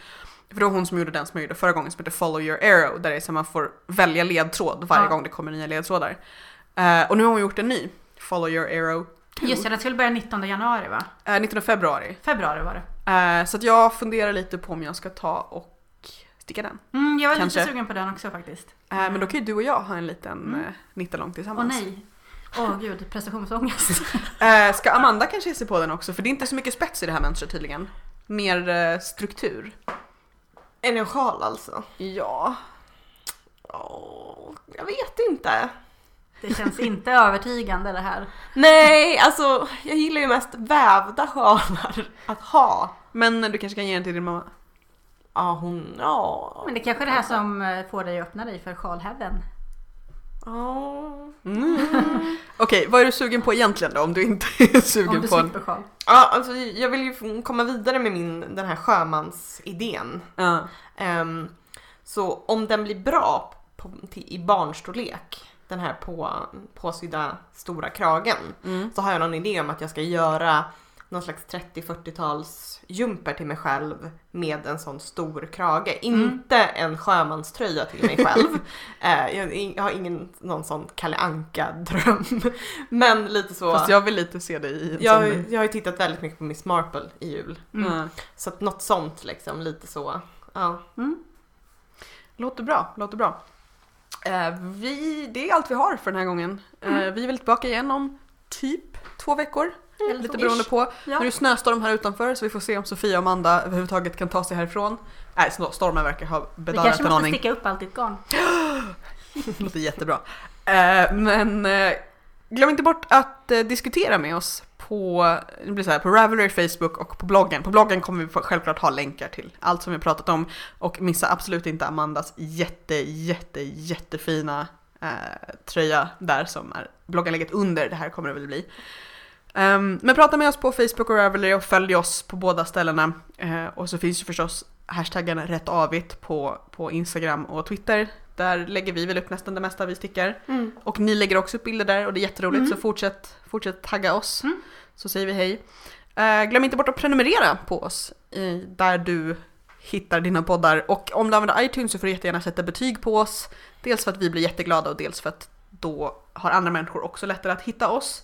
För det var hon som gjorde den som jag gjorde förra gången som heter Follow your arrow där det är så man får välja ledtråd varje Ja. gång det kommer nya ledtrådar. Eh, och nu har hon gjort en ny, Follow your arrow 2. Just det, den skulle börja 19 januari va? Eh, 19 februari. Februari var det. Eh, så att jag funderar lite på om jag ska ta och sticka den. Mm, jag var Kanske. lite sugen på den också faktiskt. Men då kan ju du och jag ha en liten Mm. mm. nittalong Åh tillsammans. nej. Åh gud, prestationsångest. Eh, ska Amanda kanske ge sig på den också? För det är inte så mycket spets i det här mönstret tydligen. Mer eh, struktur. Är en sjal alltså? Ja. Åh, jag vet inte. Det känns inte övertygande det här. Nej, alltså jag gillar ju mest vävda sjalar att ha. Men du kanske kan ge den till din mamma? Ja, hon, ja. Men det kanske är det här som eh, får dig att öppna dig för sjalheaven. Ja. Mm. Okej, vad är du sugen på egentligen då? Om du inte är Om sugen du på en... sjal. Ja, alltså jag vill ju komma vidare med min, den här sjömansidén. Ja. Ehm, så om den blir bra på, till, i barnstorlek, den här på, påsydda stora kragen, Mm. så har jag någon idé om att jag ska göra någon slags 30-40-tals jumper till mig själv med en sån stor krage. Inte en sjömanströja till mig själv. Eh, jag, har ingen någon sån Kalle Anka-dröm. Men lite så. Fast jag vill lite se dig i en jag, har sån. jag har ju tittat väldigt mycket på Miss Marple i jul. Mm. Ja. Så att något sånt liksom, lite så. Ja. Mm. Låter bra, låter bra. Eh, vi, det är allt vi har för den här gången. Eh, Mm. vi är väl tillbaka igen om typ två veckor. Eller Lite beroende på. Ja. Nu är det snöstorm här utanför så vi får se om Sofia och Amanda överhuvudtaget kan ta sig härifrån. Nej, snå- stormen verkar ha Vi bedarat kanske en måste aning. sticka upp allt ditt garn. Det låter jättebra. Eh, men eh, glöm inte bort att eh, diskutera med oss på, det blir så här, på Ravelry, Facebook och på bloggen. På bloggen kommer vi självklart ha länkar till allt som vi pratat om och missa absolut inte Amandas jätte, jätte, jättefina tröja där som är blogginlägget under. Det här kommer det väl bli. Ehm, men prata med oss på Facebook och Ravelry och följ oss på båda ställena. Eh, och så finns ju förstås hashtaggen rätt avigt på, på Instagram och Twitter. Där lägger vi väl upp nästan det mesta vi stickar. Mm. Och ni lägger också upp bilder där och det är jätteroligt Mm. så fortsätt, fortsätt tagga oss. Mm. Så säger vi hej. Eh, glöm inte bort att prenumerera på oss eh, där du hittar dina poddar. Och om du använder iTunes så får du jättegärna sätta betyg på oss. Dels för att vi blir jätteglada och dels för att då har andra människor också lättare att hitta oss.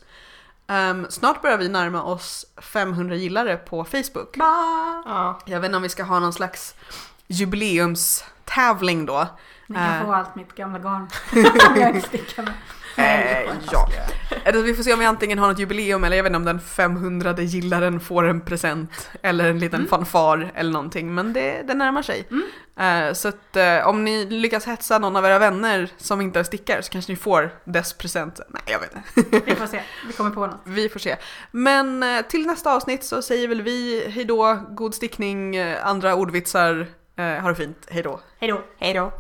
Ehm, snart börjar vi närma oss 500 gillare på Facebook. Ja. Jag vet inte om vi ska ha någon slags jubileumstävling då. Ni kan Eh. få allt mitt gamla garn. Stickar. Eh, ja. Eller vi får se om vi antingen har något jubileum eller jag vet inte om den 500 gillaren får en present eller en liten Mm. fanfar eller någonting. Men det, det närmar sig. Mm. Eh, så att eh, om ni lyckas hetsa någon av era vänner som inte är stickare så kanske ni får dess present. Nej, jag vet inte. Vi får se. Vi kommer på något. Vi får se. Men eh, till nästa avsnitt så säger väl vi hejdå, god stickning, eh, andra ordvitsar. Eh, ha det fint, hejdå. Hej då. Hej då.